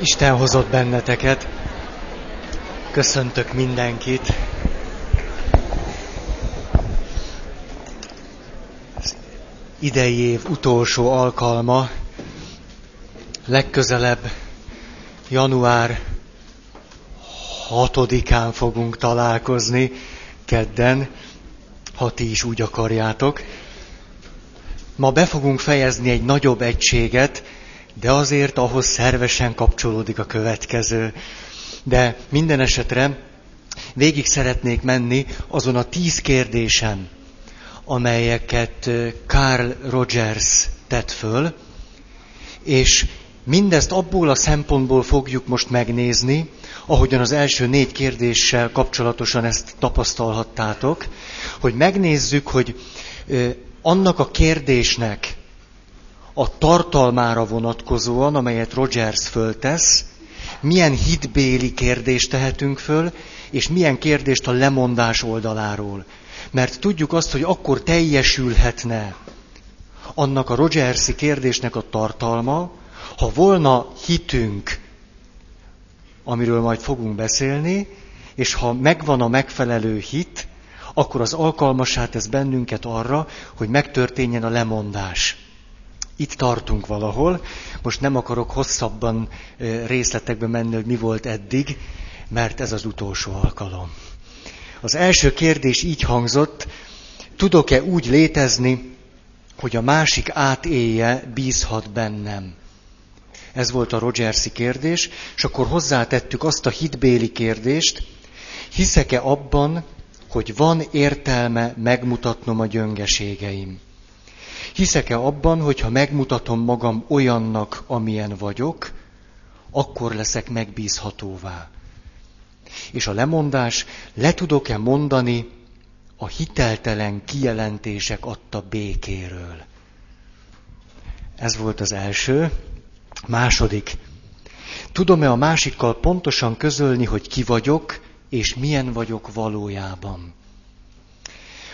Isten hozott benneteket. Köszöntök mindenkit. Az idei év utolsó alkalma. Legközelebb január 6-án fogunk találkozni, kedden, ha ti is úgy akarjátok. Ma be fogunk fejezni egy nagyobb egységet, de azért ahhoz szervesen kapcsolódik a következő. De minden esetre végig szeretnék menni azon a tíz kérdésen, amelyeket Carl Rogers tett föl, és mindezt abból a szempontból fogjuk most megnézni, ahogyan az első négy kérdéssel kapcsolatosan ezt tapasztalhattátok, hogy megnézzük, hogy annak a kérdésnek a tartalmára vonatkozóan, amelyet Rogers föltesz, milyen hitbéli kérdést tehetünk föl, és milyen kérdést a lemondás oldaláról. Mert tudjuk azt, hogy akkor teljesülhetne annak a Rogersi kérdésnek a tartalma, ha volna hitünk, amiről majd fogunk beszélni, és ha megvan a megfelelő hit, akkor az alkalmasát tesz bennünket arra, hogy megtörténjen a lemondás. Itt tartunk valahol. Most nem akarok hosszabban részletekbe menni, hogy mi volt eddig, mert ez az utolsó alkalom. Az első kérdés így hangzott, tudok-e úgy létezni, hogy a másik átélje, bízhat bennem? Ez volt a Rogersi kérdés, és akkor hozzátettük azt a hitbéli kérdést, hiszek-e abban, hogy van értelme megmutatnom a gyöngeségeim? Hiszek-e abban, hogy ha megmutatom magam olyannak, amilyen vagyok, akkor leszek megbízhatóvá? És a lemondás, le tudok-e mondani a hiteltelen kijelentések adta békéről? Ez volt az első. Második. Tudom-e a másikkal pontosan közölni, hogy ki vagyok, és milyen vagyok valójában?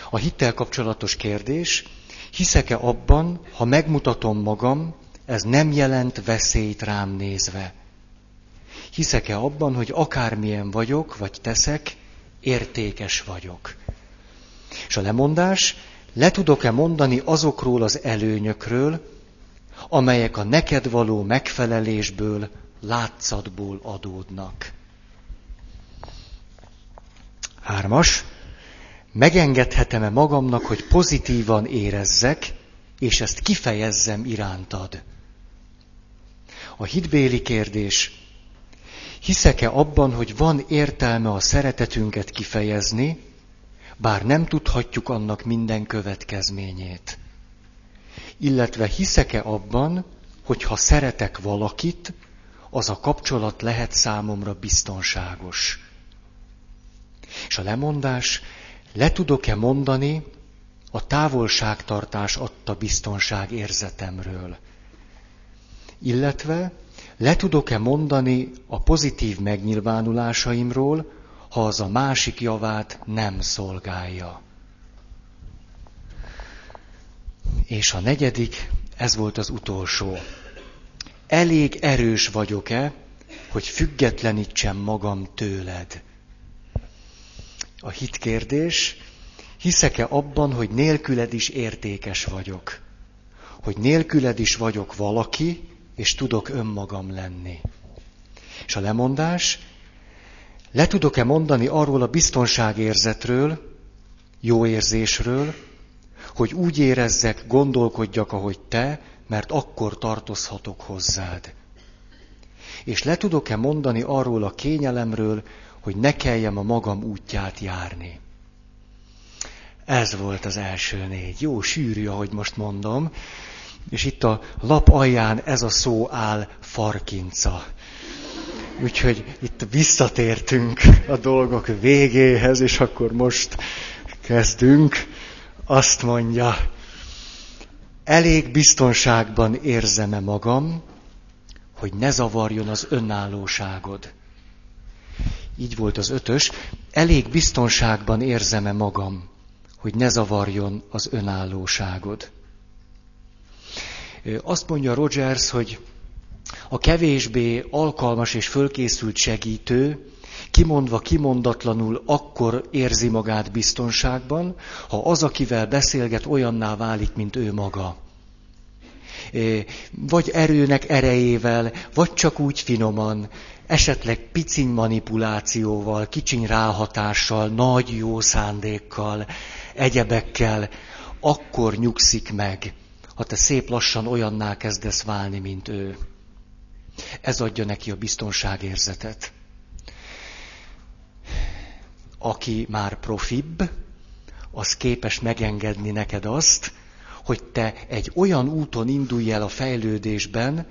A hittel kapcsolatos kérdés, hiszek-e abban, ha megmutatom magam, ez nem jelent veszélyt rám nézve? Hiszek-e abban, hogy akármilyen vagyok, vagy teszek, értékes vagyok? És a lemondás, le tudok-e mondani azokról az előnyökről, amelyek a neked való megfelelésből, látszatból adódnak. Hármas. Megengedhetem-e magamnak, hogy pozitívan érezzek, és ezt kifejezzem irántad? A hitbéli kérdés. Hiszek-e abban, hogy van értelme a szeretetünket kifejezni, bár nem tudhatjuk annak minden következményét? illetve hiszek-e abban, hogy ha szeretek valakit, az a kapcsolat lehet számomra biztonságos. És a lemondás, le tudok-e mondani a távolságtartás adta biztonság érzetemről. Illetve le tudok-e mondani a pozitív megnyilvánulásaimról, ha az a másik javát nem szolgálja. És a negyedik, ez volt az utolsó. Elég erős vagyok-e, hogy függetlenítsem magam tőled? A hitkérdés, hiszek-e abban, hogy nélküled is értékes vagyok? Hogy nélküled is vagyok valaki, és tudok önmagam lenni? És a lemondás, le tudok-e mondani arról a biztonságérzetről, jó érzésről, hogy úgy érezzek, gondolkodjak, ahogy te, mert akkor tartozhatok hozzád. És le tudok-e mondani arról a kényelemről, hogy ne kelljem a magam útját járni. Ez volt az első négy. Jó sűrű, ahogy most mondom. És itt a lap alján ez a szó áll farkinca. Úgyhogy itt visszatértünk a dolgok végéhez, és akkor most kezdünk azt mondja, elég biztonságban érzem-e magam, hogy ne zavarjon az önállóságod. Így volt az ötös, elég biztonságban érzem-e magam, hogy ne zavarjon az önállóságod. Azt mondja Rogers, hogy A kevésbé alkalmas és fölkészült segítő kimondva kimondatlanul akkor érzi magát biztonságban, ha az, akivel beszélget, olyanná válik, mint ő maga. Vagy erőnek erejével, vagy csak úgy finoman, esetleg piciny manipulációval, kicsiny ráhatással, nagy jó szándékkal, egyebekkel, akkor nyugszik meg, ha te szép lassan olyanná kezdesz válni, mint ő. Ez adja neki a biztonságérzetet. Aki már profibb, az képes megengedni neked azt, hogy te egy olyan úton indulj el a fejlődésben,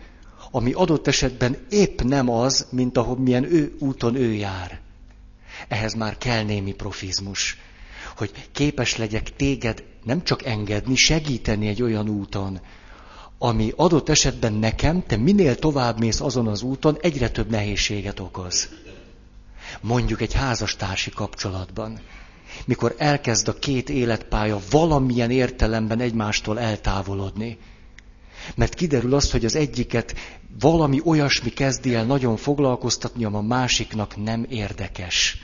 ami adott esetben épp nem az, mint ahogy milyen ő úton ő jár. Ehhez már kell némi profizmus, hogy képes legyek téged nem csak engedni, segíteni egy olyan úton, ami adott esetben nekem, te minél tovább mész azon az úton, egyre több nehézséget okoz. Mondjuk egy házastársi kapcsolatban, mikor elkezd a két életpálya valamilyen értelemben egymástól eltávolodni. Mert kiderül az, hogy az egyiket valami olyasmi kezdi el nagyon foglalkoztatni, ami a másiknak nem érdekes.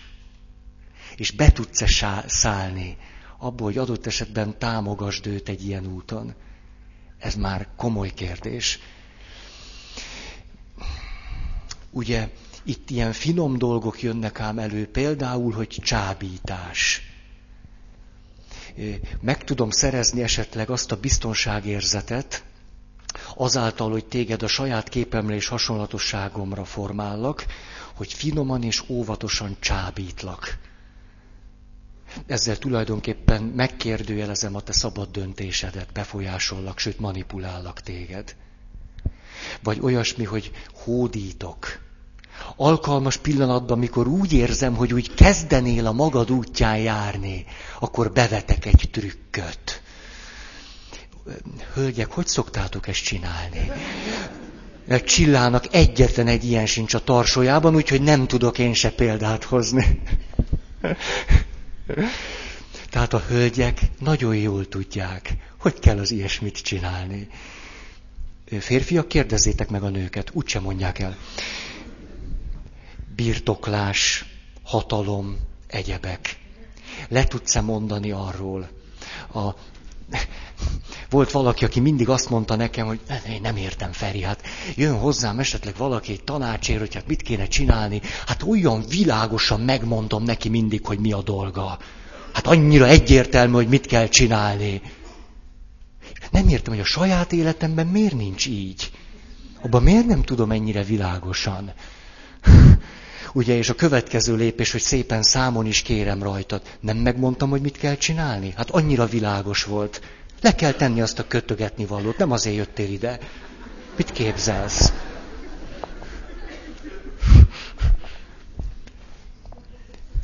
És be tudsz-e szállni abból, hogy adott esetben támogasd őt egy ilyen úton. Ez már komoly kérdés. Ugye itt ilyen finom dolgok jönnek ám elő, például, hogy csábítás. Meg tudom szerezni esetleg azt a biztonságérzetet, azáltal, hogy téged a saját képemre és hasonlatosságomra formállak, hogy finoman és óvatosan csábítlak. Ezzel tulajdonképpen megkérdőjelezem a te szabad döntésedet, befolyásollak, sőt manipulállak téged. Vagy olyasmi, hogy hódítok. Alkalmas pillanatban, mikor úgy érzem, hogy úgy kezdenél a magad útján járni, akkor bevetek egy trükköt. Hölgyek, hogy szoktátok ezt csinálni? Csillának egyetlen egy ilyen sincs a tarsójában, úgyhogy nem tudok én se példát hozni. Tehát a hölgyek nagyon jól tudják, hogy kell az ilyesmit csinálni. Férfiak, kérdezzétek meg a nőket, úgysem mondják el. Birtoklás, hatalom, egyebek. Le tudsz-e mondani arról? A... Volt valaki, aki mindig azt mondta nekem, hogy én nem értem, Feri, hát jön hozzám esetleg valaki egy tanácsér, hogy hát mit kéne csinálni. Hát olyan világosan megmondom neki mindig, hogy mi a dolga. Hát annyira egyértelmű, hogy mit kell csinálni. Nem értem, hogy a saját életemben miért nincs így. Abban miért nem tudom ennyire világosan. Ugye, és a következő lépés, hogy szépen számon is kérem rajtad. Nem megmondtam, hogy mit kell csinálni? Hát annyira világos volt. Le kell tenni azt a kötögetni valót, nem azért jöttél ide. Mit képzelsz?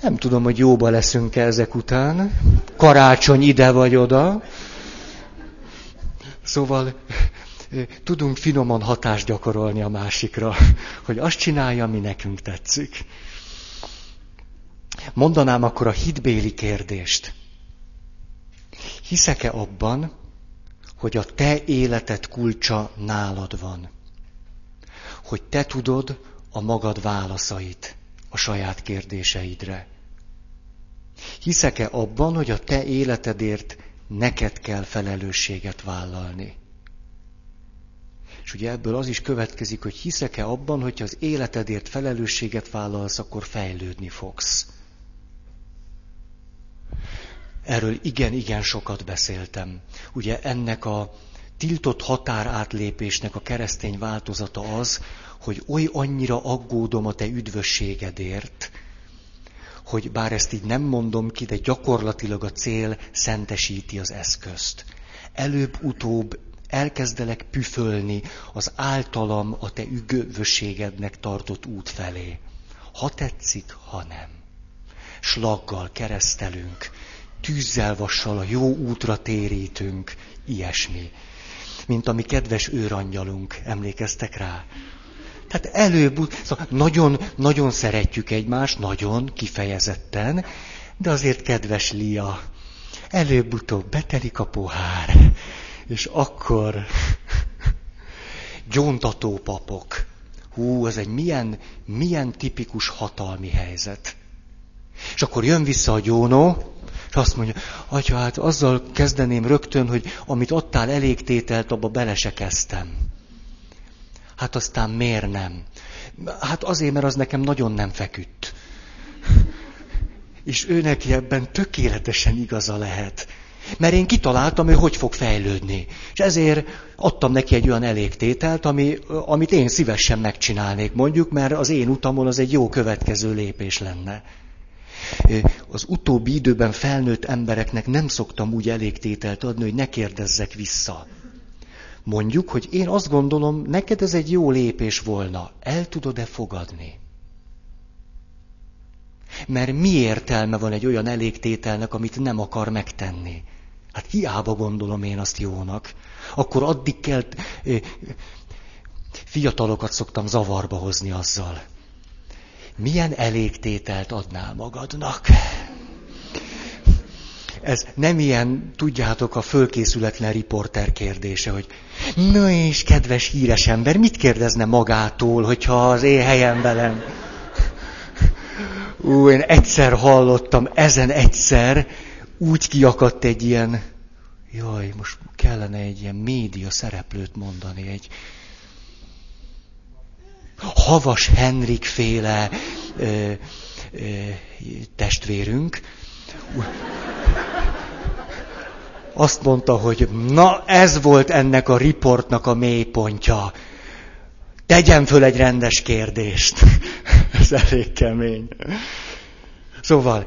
Nem tudom, hogy jóba leszünk-e ezek után. Karácsony ide vagy oda. Szóval tudunk finoman hatást gyakorolni a másikra, hogy azt csinálja, ami nekünk tetszik. Mondanám akkor a hitbéli kérdést. Hiszek-e abban, hogy a te életed kulcsa nálad van? Hogy te tudod a magad válaszait a saját kérdéseidre? Hiszek-e abban, hogy a te életedért neked kell felelősséget vállalni? És ugye ebből az is következik, hogy hiszek-e abban, hogy az életedért felelősséget vállalsz, akkor fejlődni fogsz. Erről igen-igen sokat beszéltem. Ugye ennek a tiltott határátlépésnek a keresztény változata az, hogy oly annyira aggódom a te üdvösségedért, hogy bár ezt így nem mondom ki, de gyakorlatilag a cél szentesíti az eszközt. Előbb-utóbb elkezdelek püfölni az általam a te ügövösségednek tartott út felé. Ha tetszik, ha nem. Slaggal keresztelünk, tűzzel vassal a jó útra térítünk, ilyesmi. Mint ami kedves őrangyalunk, emlékeztek rá? Tehát előbb, szóval nagyon, nagyon szeretjük egymást, nagyon, kifejezetten, de azért kedves Lia, előbb-utóbb betelik a pohár, és akkor gyóntató papok. Hú, ez egy milyen, milyen tipikus hatalmi helyzet. És akkor jön vissza a gyónó, és azt mondja, atya, hát azzal kezdeném rögtön, hogy amit adtál elégtételt, abba bele se kezdtem. Hát aztán miért nem? Hát azért, mert az nekem nagyon nem feküdt. És ő neki ebben tökéletesen igaza lehet. Mert én kitaláltam, hogy hogy fog fejlődni. És ezért adtam neki egy olyan elégtételt, ami, amit én szívesen megcsinálnék, mondjuk, mert az én utamon az egy jó következő lépés lenne. Az utóbbi időben felnőtt embereknek nem szoktam úgy elégtételt adni, hogy ne kérdezzek vissza. Mondjuk, hogy én azt gondolom, neked ez egy jó lépés volna. El tudod-e fogadni? Mert mi értelme van egy olyan elégtételnek, amit nem akar megtenni? Hát hiába gondolom én azt jónak. Akkor addig kell... Fiatalokat szoktam zavarba hozni azzal. Milyen elégtételt adnál magadnak? Ez nem ilyen, tudjátok, a fölkészületlen riporter kérdése, hogy na és kedves híres ember, mit kérdezne magától, hogyha az én helyen velem? Ú, én egyszer hallottam, ezen egyszer úgy kiakadt egy ilyen, jaj, most kellene egy ilyen média szereplőt mondani, egy Havas Henrik féle ö, ö, testvérünk. Azt mondta, hogy na ez volt ennek a riportnak a mélypontja. Tegyen föl egy rendes kérdést. ez elég kemény. Szóval,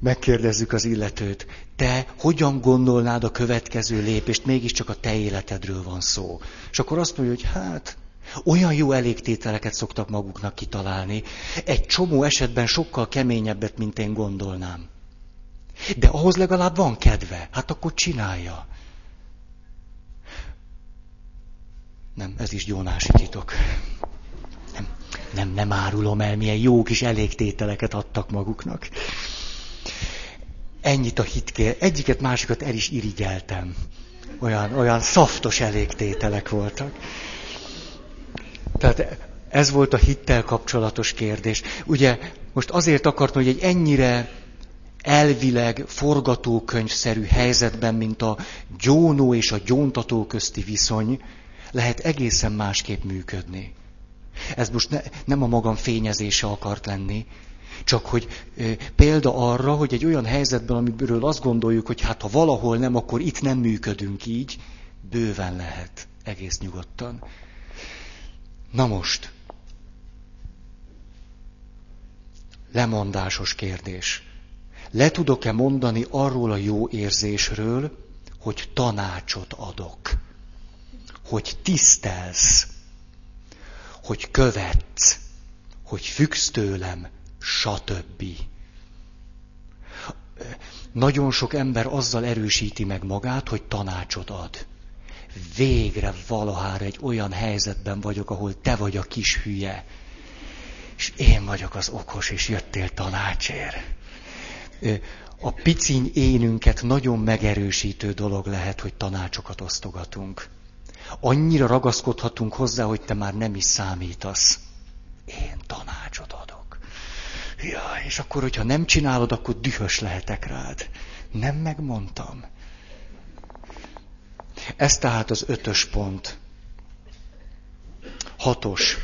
megkérdezzük az illetőt, te hogyan gondolnád a következő lépést, mégiscsak a te életedről van szó. És akkor azt mondja, hogy hát, olyan jó elégtételeket szoktak maguknak kitalálni, egy csomó esetben sokkal keményebbet, mint én gondolnám. De ahhoz legalább van kedve, hát akkor csinálja. Nem, ez is gyónási titok. Nem, nem, nem árulom el, milyen jó kis elégtételeket adtak maguknak. Ennyit a hitkér. Egyiket, másikat el is irigyeltem. Olyan, olyan szaftos elégtételek voltak. Tehát ez volt a hittel kapcsolatos kérdés. Ugye most azért akartam, hogy egy ennyire elvileg forgatókönyvszerű helyzetben, mint a gyónó és a gyóntató közti viszony, lehet egészen másképp működni. Ez most ne, nem a magam fényezése akart lenni, csak hogy példa arra, hogy egy olyan helyzetben, amiről azt gondoljuk, hogy hát ha valahol nem, akkor itt nem működünk így, bőven lehet, egész nyugodtan. Na most, lemondásos kérdés. Le tudok-e mondani arról a jó érzésről, hogy tanácsot adok, hogy tisztelsz, hogy követsz, hogy függsz tőlem, stb. Nagyon sok ember azzal erősíti meg magát, hogy tanácsot ad végre valahára egy olyan helyzetben vagyok, ahol te vagy a kis hülye, és én vagyok az okos, és jöttél tanácsért. A piciny énünket nagyon megerősítő dolog lehet, hogy tanácsokat osztogatunk. Annyira ragaszkodhatunk hozzá, hogy te már nem is számítasz. Én tanácsot adok. Ja, és akkor, hogyha nem csinálod, akkor dühös lehetek rád. Nem megmondtam. Ez tehát az ötös pont. Hatos.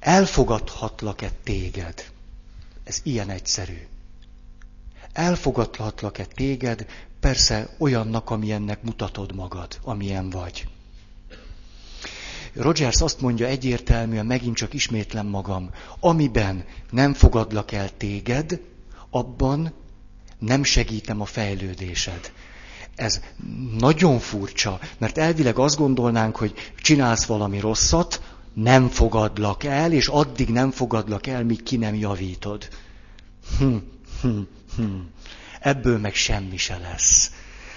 Elfogadhatlak-e téged? Ez ilyen egyszerű. Elfogadhatlak-e téged? Persze olyannak, amilyennek mutatod magad, amilyen vagy. Rogers azt mondja egyértelműen, megint csak ismétlem magam, amiben nem fogadlak el téged, abban nem segítem a fejlődésed. Ez nagyon furcsa, mert elvileg azt gondolnánk, hogy csinálsz valami rosszat, nem fogadlak el, és addig nem fogadlak el, míg ki nem javítod. Hm, hm, hm. Ebből meg semmi se lesz.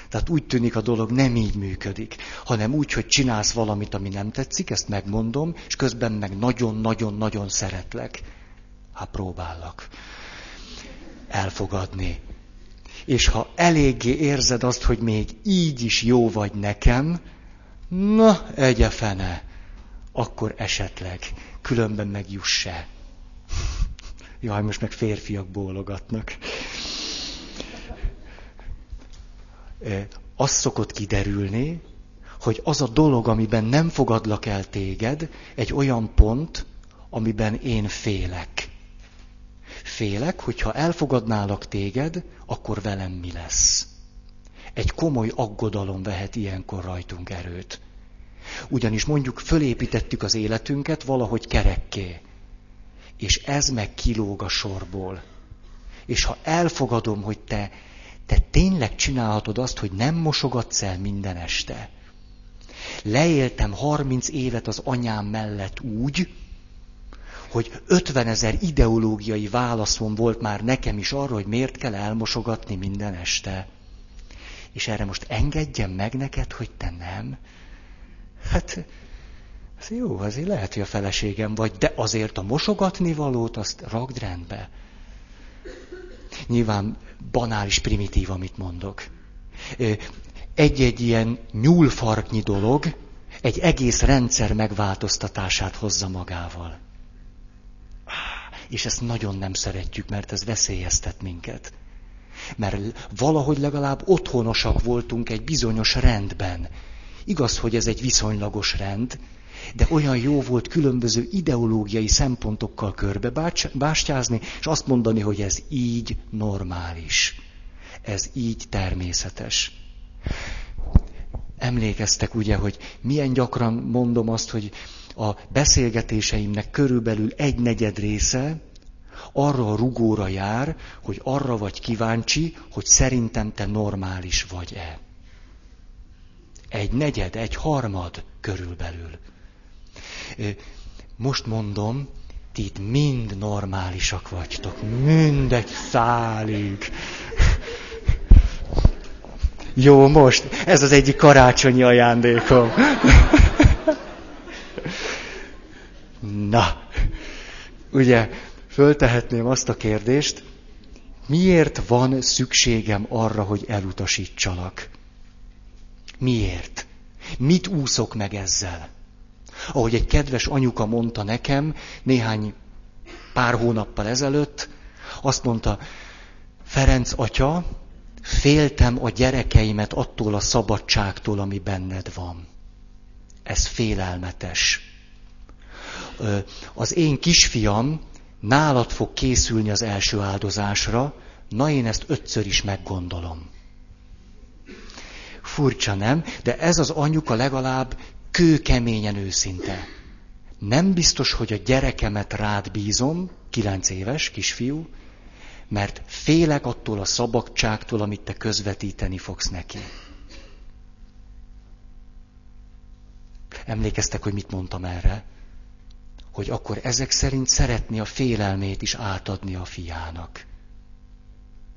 Tehát úgy tűnik a dolog nem így működik, hanem úgy, hogy csinálsz valamit, ami nem tetszik, ezt megmondom, és közben meg nagyon-nagyon-nagyon szeretlek. Hát próbállak elfogadni, és ha eléggé érzed azt, hogy még így is jó vagy nekem, Na, egye fene. Akkor esetleg. Különben meg juss se. Jaj, most meg férfiak bólogatnak. Az szokott kiderülni, hogy az a dolog, amiben nem fogadlak el téged, egy olyan pont, amiben én félek. Félek, hogyha elfogadnálak téged, akkor velem mi lesz. Egy komoly aggodalom vehet ilyenkor rajtunk erőt. Ugyanis mondjuk fölépítettük az életünket valahogy kerekké. És ez meg kilóg a sorból. És ha elfogadom, hogy te, te tényleg csinálhatod azt, hogy nem mosogatsz el minden este. Leéltem 30 évet az anyám mellett úgy, hogy 50 ezer ideológiai válaszom volt már nekem is arra, hogy miért kell elmosogatni minden este. És erre most engedjem meg neked, hogy te nem. Hát, ez jó, azért lehet, hogy a feleségem vagy, de azért a mosogatni valót azt ragd rendbe. Nyilván banális, primitív, amit mondok. Egy-egy ilyen nyúlfarknyi dolog egy egész rendszer megváltoztatását hozza magával. És ezt nagyon nem szeretjük, mert ez veszélyeztet minket. Mert valahogy legalább otthonosak voltunk egy bizonyos rendben. Igaz, hogy ez egy viszonylagos rend, de olyan jó volt különböző ideológiai szempontokkal körbe bástyázni, és azt mondani, hogy ez így normális. Ez így természetes. Emlékeztek ugye, hogy milyen gyakran mondom azt, hogy a beszélgetéseimnek körülbelül egy negyed része arra a rugóra jár, hogy arra vagy kíváncsi, hogy szerintem te normális vagy-e. Egy negyed, egy harmad körülbelül. Most mondom, ti itt mind normálisak vagytok, mindegy szálig. Jó, most, ez az egyik karácsonyi ajándékom. Na, ugye, föltehetném azt a kérdést, miért van szükségem arra, hogy elutasítsalak? Miért? Mit úszok meg ezzel? Ahogy egy kedves anyuka mondta nekem néhány pár hónappal ezelőtt, azt mondta, Ferenc atya, féltem a gyerekeimet attól a szabadságtól, ami benned van. Ez félelmetes. Az én kisfiam nálad fog készülni az első áldozásra, na én ezt ötször is meggondolom. Furcsa, nem? De ez az anyuka legalább kőkeményen őszinte. Nem biztos, hogy a gyerekemet rád bízom, kilenc éves kisfiú, mert félek attól a szabadságtól, amit te közvetíteni fogsz neki. Emlékeztek, hogy mit mondtam erre? Hogy akkor ezek szerint szeretni a félelmét is átadni a fiának.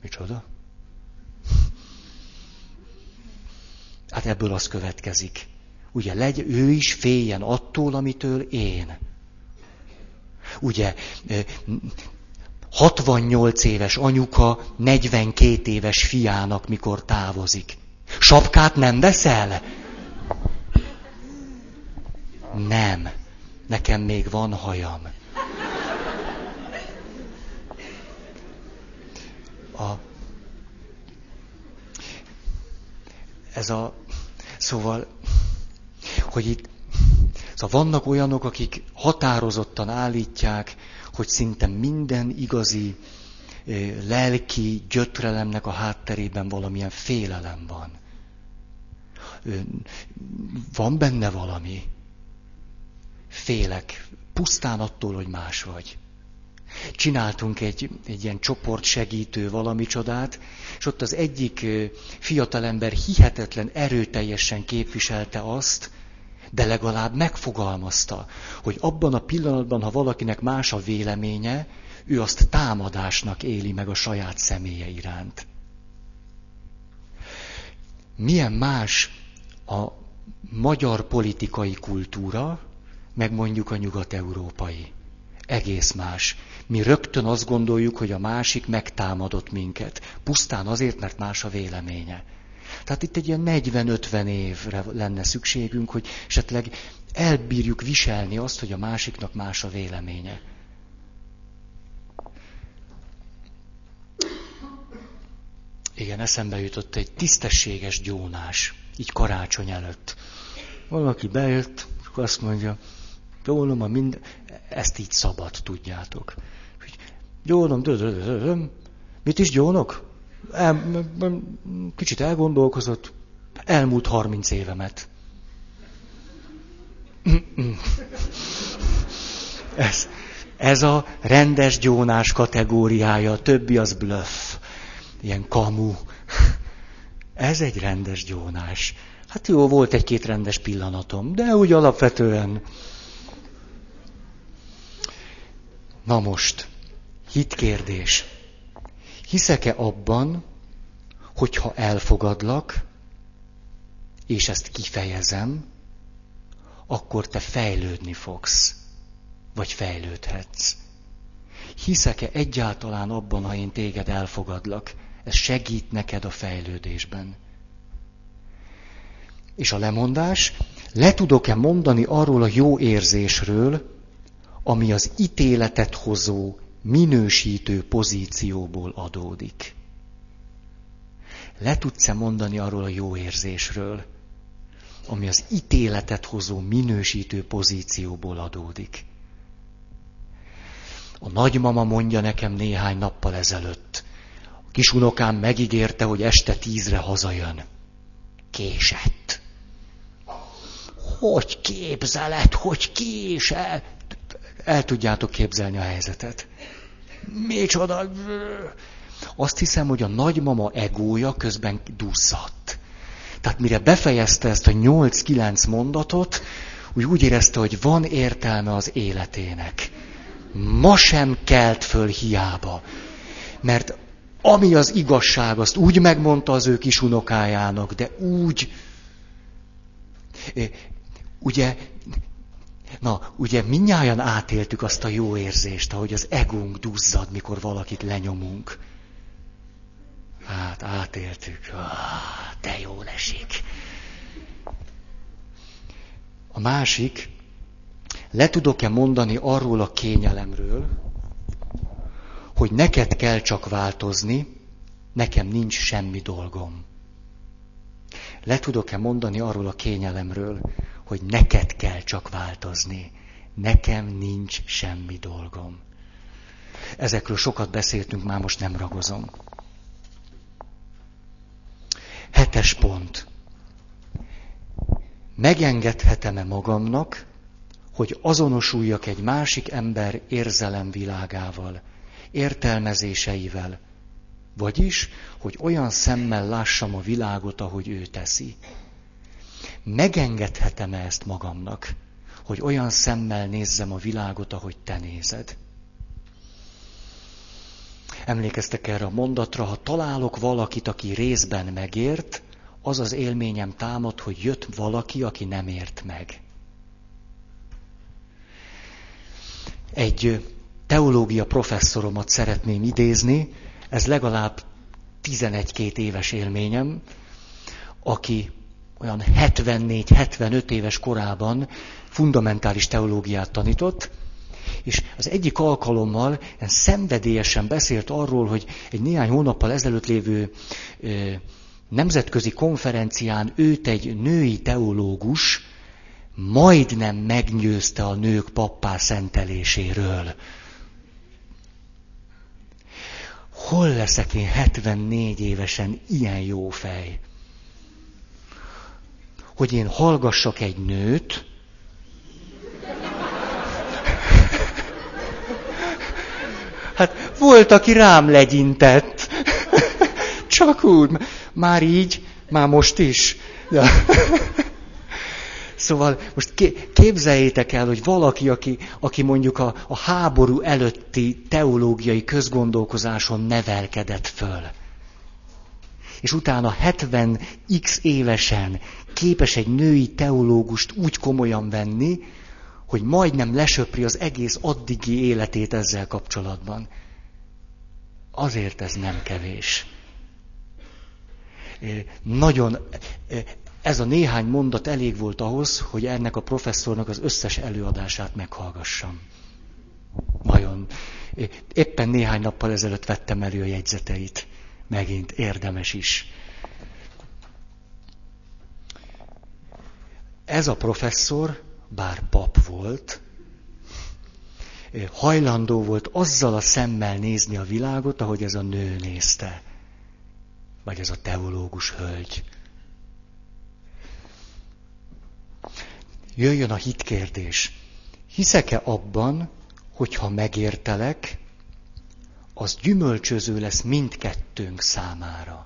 Micsoda? Hát ebből az következik. Ugye legy, ő is féljen attól, amitől én. Ugye 68 éves anyuka 42 éves fiának, mikor távozik. Sapkát nem veszel? Nem. Nekem még van hajam. A, ez a, szóval, hogy itt, szóval vannak olyanok, akik határozottan állítják, hogy szinte minden igazi lelki gyötrelemnek a hátterében valamilyen félelem van. Van benne valami. Félek. Pusztán attól, hogy más vagy. Csináltunk egy, egy ilyen csoport segítő valami csodát, és ott az egyik fiatalember hihetetlen erőteljesen képviselte azt, de legalább megfogalmazta, hogy abban a pillanatban, ha valakinek más a véleménye, ő azt támadásnak éli meg a saját személye iránt. Milyen más a magyar politikai kultúra, meg mondjuk a nyugat-európai. Egész más. Mi rögtön azt gondoljuk, hogy a másik megtámadott minket. Pusztán azért, mert más a véleménye. Tehát itt egy ilyen 40-50 évre lenne szükségünk, hogy esetleg elbírjuk viselni azt, hogy a másiknak más a véleménye. Igen, eszembe jutott egy tisztességes gyónás, így karácsony előtt. Valaki bejött, és azt mondja, gyónom a mind, ezt így szabad, tudjátok. Gyónom, mit is gyónok? El, kicsit elgondolkozott, elmúlt harminc évemet. Ez, ez a rendes gyónás kategóriája, a többi az bluff, ilyen kamu. Ez egy rendes gyónás. Hát jó, volt egy-két rendes pillanatom, de úgy alapvetően. Na most, hitkérdés. Hiszek-e abban, hogyha elfogadlak, és ezt kifejezem, akkor te fejlődni fogsz, vagy fejlődhetsz. Hiszek-e egyáltalán abban, ha én téged elfogadlak? Ez segít neked a fejlődésben. És a lemondás, le tudok-e mondani arról a jó érzésről, ami az ítéletet hozó, minősítő pozícióból adódik. Le tudsz-e mondani arról a jó érzésről, ami az ítéletet hozó, minősítő pozícióból adódik? A nagymama mondja nekem néhány nappal ezelőtt. A kisunokám megígérte, hogy este tízre hazajön. Késett. Hogy képzeled, hogy késett? El tudjátok képzelni a helyzetet. Micsoda... Azt hiszem, hogy a nagymama egója közben duszadt. Tehát mire befejezte ezt a 8-9 mondatot, úgy, úgy érezte, hogy van értelme az életének. Ma sem kelt föl hiába. Mert ami az igazság, azt úgy megmondta az ő kis unokájának, de úgy, ugye Na, ugye minnyáján átéltük azt a jó érzést, ahogy az egónk duzzad, mikor valakit lenyomunk. Hát, átéltük. Ah, de jó esik. A másik, le tudok-e mondani arról a kényelemről, hogy neked kell csak változni, nekem nincs semmi dolgom. Le tudok-e mondani arról a kényelemről, hogy neked kell csak változni. Nekem nincs semmi dolgom. Ezekről sokat beszéltünk, már most nem ragozom. Hetes pont. Megengedhetem-e magamnak, hogy azonosuljak egy másik ember érzelemvilágával, értelmezéseivel, vagyis, hogy olyan szemmel lássam a világot, ahogy ő teszi. Megengedhetem-e ezt magamnak, hogy olyan szemmel nézzem a világot, ahogy te nézed? Emlékeztek erre a mondatra, ha találok valakit, aki részben megért, az az élményem támad, hogy jött valaki, aki nem ért meg. Egy teológia professzoromat szeretném idézni, ez legalább 11-2 éves élményem, aki olyan 74-75 éves korában fundamentális teológiát tanított, és az egyik alkalommal szenvedélyesen beszélt arról, hogy egy néhány hónappal ezelőtt lévő nemzetközi konferencián őt egy női teológus majdnem megnyőzte a nők pappá szenteléséről. Hol leszek én 74 évesen ilyen jó fej? Hogy én hallgassak egy nőt, Hát volt, aki rám legyintett. Csak úgy. Már így, már most is. Ja. Szóval most képzeljétek el, hogy valaki, aki, aki mondjuk a, a háború előtti teológiai közgondolkozáson nevelkedett föl, és utána 70x évesen képes egy női teológust úgy komolyan venni, hogy majdnem lesöpri az egész addigi életét ezzel kapcsolatban. Azért ez nem kevés. Nagyon, ez a néhány mondat elég volt ahhoz, hogy ennek a professzornak az összes előadását meghallgassam. Nagyon. Éppen néhány nappal ezelőtt vettem elő a jegyzeteit. Megint érdemes is. Ez a professzor, bár pap volt, hajlandó volt azzal a szemmel nézni a világot, ahogy ez a nő nézte. Vagy ez a teológus hölgy. Jöjjön a hitkérdés. Hiszek-e abban, hogyha megértelek, az gyümölcsöző lesz mindkettőnk számára.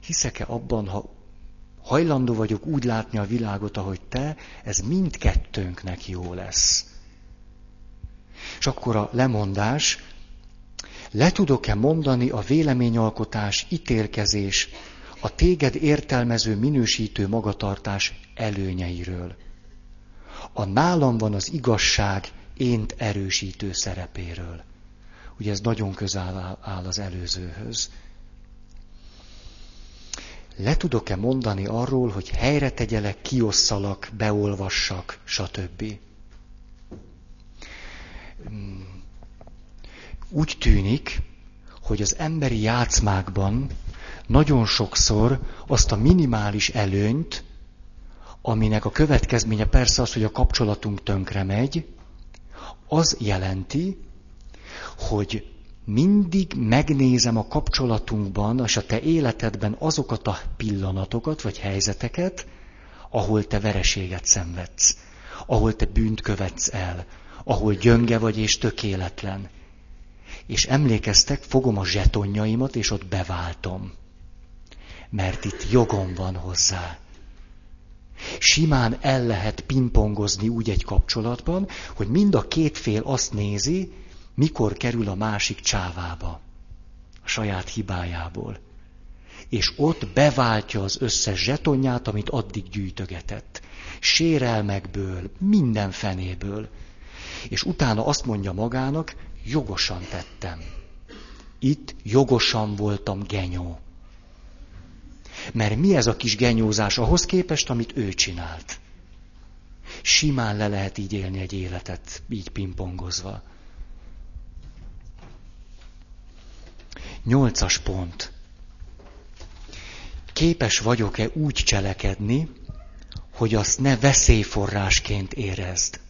Hiszek-e abban, ha hajlandó vagyok úgy látni a világot, ahogy te, ez mindkettőnknek jó lesz. És akkor a lemondás, le tudok-e mondani a véleményalkotás, ítélkezés, a téged értelmező, minősítő magatartás előnyeiről. A nálam van az igazság ént erősítő szerepéről. Ugye ez nagyon közel áll az előzőhöz. Le tudok-e mondani arról, hogy helyre tegyelek, kiosszalak, beolvassak, stb. Hmm. Úgy tűnik, hogy az emberi játszmákban nagyon sokszor azt a minimális előnyt, aminek a következménye persze az, hogy a kapcsolatunk tönkre megy, az jelenti, hogy mindig megnézem a kapcsolatunkban, és a te életedben azokat a pillanatokat vagy helyzeteket, ahol te vereséget szenvedsz, ahol te bűnt követsz el, ahol gyönge vagy és tökéletlen. És emlékeztek, fogom a zsetonjaimat, és ott beváltom. Mert itt jogom van hozzá. Simán el lehet pingpongozni úgy egy kapcsolatban, hogy mind a két fél azt nézi, mikor kerül a másik csávába, a saját hibájából. És ott beváltja az összes zsetonját, amit addig gyűjtögetett. Sérelmekből, minden fenéből. És utána azt mondja magának, jogosan tettem. Itt jogosan voltam genyó. Mert mi ez a kis genyózás ahhoz képest, amit ő csinált? Simán le lehet így élni egy életet, így pingpongozva. Nyolcas pont. Képes vagyok-e úgy cselekedni, hogy azt ne veszélyforrásként érezd?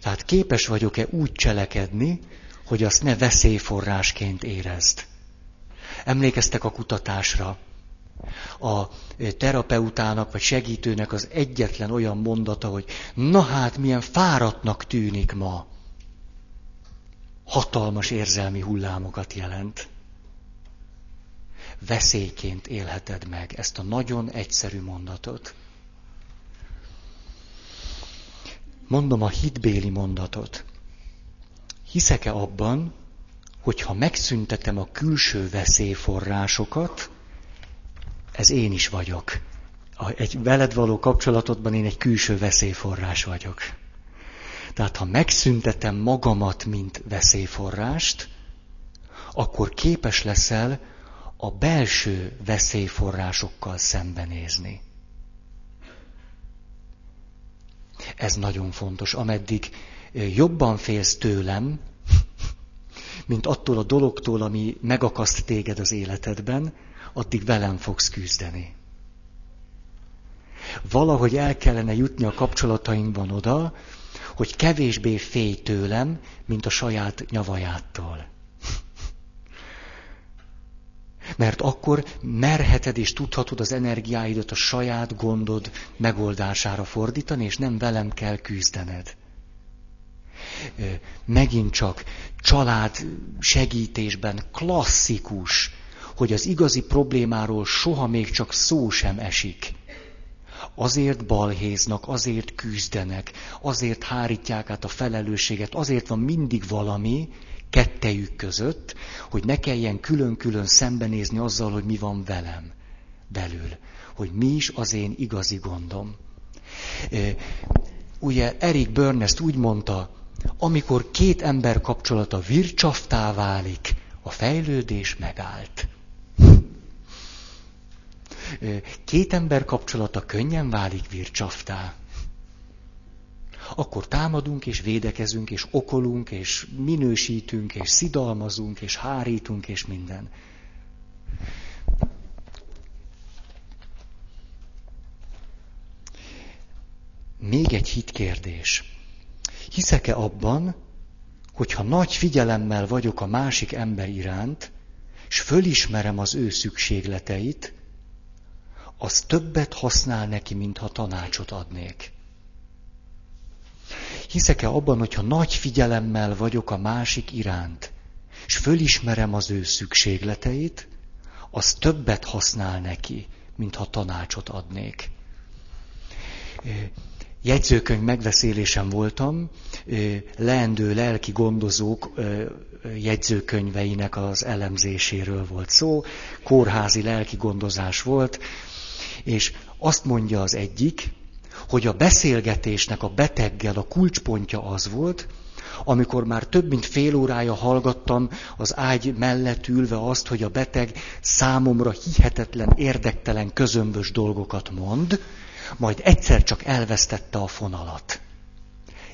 Tehát képes vagyok-e úgy cselekedni, hogy azt ne veszélyforrásként érezd? Emlékeztek a kutatásra. A terapeutának vagy segítőnek az egyetlen olyan mondata, hogy na hát milyen fáradtnak tűnik ma hatalmas érzelmi hullámokat jelent. Veszélyként élheted meg ezt a nagyon egyszerű mondatot. Mondom a hitbéli mondatot. Hiszek-e abban, hogy ha megszüntetem a külső veszélyforrásokat, ez én is vagyok. Egy veled való kapcsolatodban én egy külső veszélyforrás vagyok. Tehát ha megszüntetem magamat, mint veszélyforrást, akkor képes leszel a belső veszélyforrásokkal szembenézni. Ez nagyon fontos. Ameddig jobban félsz tőlem, mint attól a dologtól, ami megakaszt téged az életedben, addig velem fogsz küzdeni. Valahogy el kellene jutni a kapcsolatainkban oda, hogy kevésbé félj tőlem, mint a saját nyavajától. Mert akkor merheted és tudhatod az energiáidat a saját gondod megoldására fordítani, és nem velem kell küzdened. Megint csak család segítésben klasszikus, hogy az igazi problémáról soha még csak szó sem esik azért balhéznak, azért küzdenek, azért hárítják át a felelősséget, azért van mindig valami kettejük között, hogy ne kelljen külön-külön szembenézni azzal, hogy mi van velem belül, hogy mi is az én igazi gondom. Ugye Erik Burnest úgy mondta, amikor két ember kapcsolata vircsaftá válik, a fejlődés megállt. Két ember kapcsolata könnyen válik vircsaftá. Akkor támadunk, és védekezünk, és okolunk, és minősítünk, és szidalmazunk, és hárítunk, és minden. Még egy hitkérdés. Hiszek-e abban, hogyha nagy figyelemmel vagyok a másik ember iránt, és fölismerem az ő szükségleteit, az többet használ neki, mintha tanácsot adnék. Hiszek-e abban, hogyha nagy figyelemmel vagyok a másik iránt, és fölismerem az ő szükségleteit, az többet használ neki, mintha tanácsot adnék jegyzőkönyv megbeszélésen voltam, leendő lelki gondozók jegyzőkönyveinek az elemzéséről volt szó, kórházi lelki gondozás volt, és azt mondja az egyik, hogy a beszélgetésnek a beteggel a kulcspontja az volt, amikor már több mint fél órája hallgattam az ágy mellett ülve azt, hogy a beteg számomra hihetetlen, érdektelen, közömbös dolgokat mond, majd egyszer csak elvesztette a fonalat,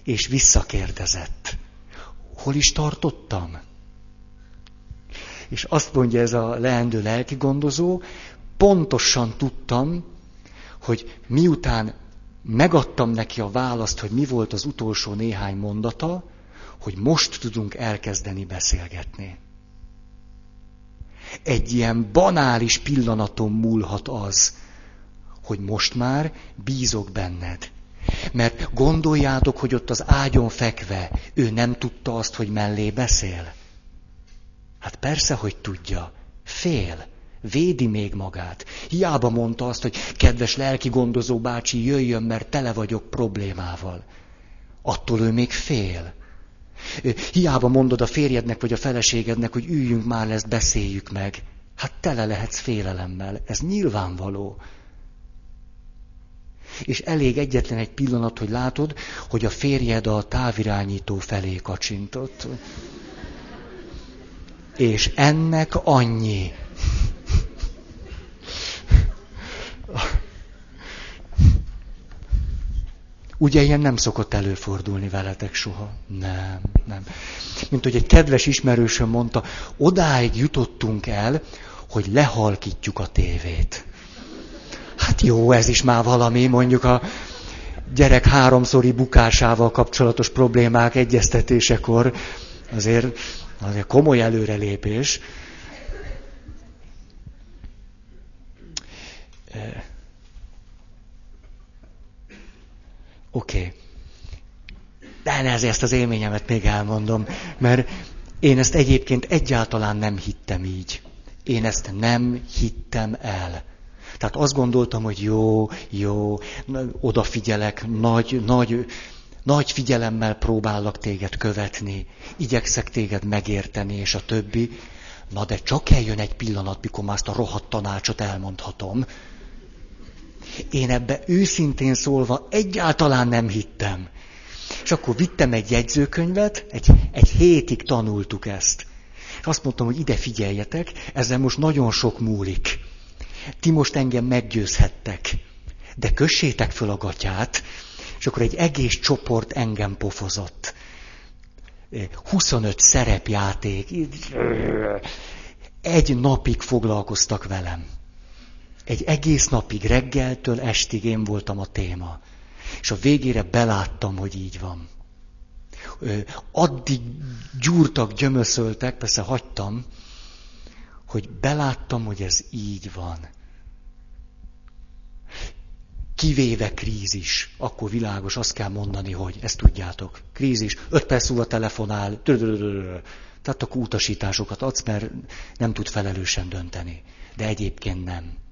és visszakérdezett, hol is tartottam? És azt mondja ez a leendő lelki gondozó, pontosan tudtam, hogy miután megadtam neki a választ, hogy mi volt az utolsó néhány mondata, hogy most tudunk elkezdeni beszélgetni. Egy ilyen banális pillanaton múlhat az, hogy most már bízok benned. Mert gondoljátok, hogy ott az ágyon fekve ő nem tudta azt, hogy mellé beszél? Hát persze, hogy tudja. Fél. Védi még magát. Hiába mondta azt, hogy kedves lelki gondozó bácsi, jöjjön, mert tele vagyok problémával. Attól ő még fél. Hiába mondod a férjednek vagy a feleségednek, hogy üljünk már, ezt beszéljük meg. Hát tele lehetsz félelemmel. Ez nyilvánvaló. És elég egyetlen egy pillanat, hogy látod, hogy a férjed a távirányító felé kacsintott. És ennek annyi. Ugye ilyen nem szokott előfordulni veletek soha? Nem, nem. Mint hogy egy kedves ismerősöm mondta, odáig jutottunk el, hogy lehalkítjuk a tévét. Hát jó, ez is már valami, mondjuk a gyerek háromszori bukásával kapcsolatos problémák egyeztetésekor azért, azért komoly előrelépés. Oké. Okay. De ne ezt az élményemet még elmondom, mert én ezt egyébként egyáltalán nem hittem így. Én ezt nem hittem el. Tehát azt gondoltam, hogy jó, jó, odafigyelek, nagy, nagy, nagy figyelemmel próbálok téged követni, igyekszek téged megérteni, és a többi. Na de csak eljön egy pillanat, mikor már ezt a rohadt tanácsot elmondhatom. Én ebbe őszintén szólva egyáltalán nem hittem. És akkor vittem egy jegyzőkönyvet, egy, egy hétig tanultuk ezt. És azt mondtam, hogy ide figyeljetek, ezzel most nagyon sok múlik. Ti most engem meggyőzhettek, de kössétek föl a gatyát, és akkor egy egész csoport engem pofozott. 25 szerepjáték, egy napig foglalkoztak velem. Egy egész napig, reggeltől estig én voltam a téma. És a végére beláttam, hogy így van. Addig gyúrtak, gyömöszöltek, persze hagytam, hogy beláttam, hogy ez így van. Kivéve krízis, akkor világos, azt kell mondani, hogy ezt tudjátok. Krízis, öt perc múlva telefonál, tehát akkor utasításokat adsz, mert nem tud felelősen dönteni. De egyébként nem.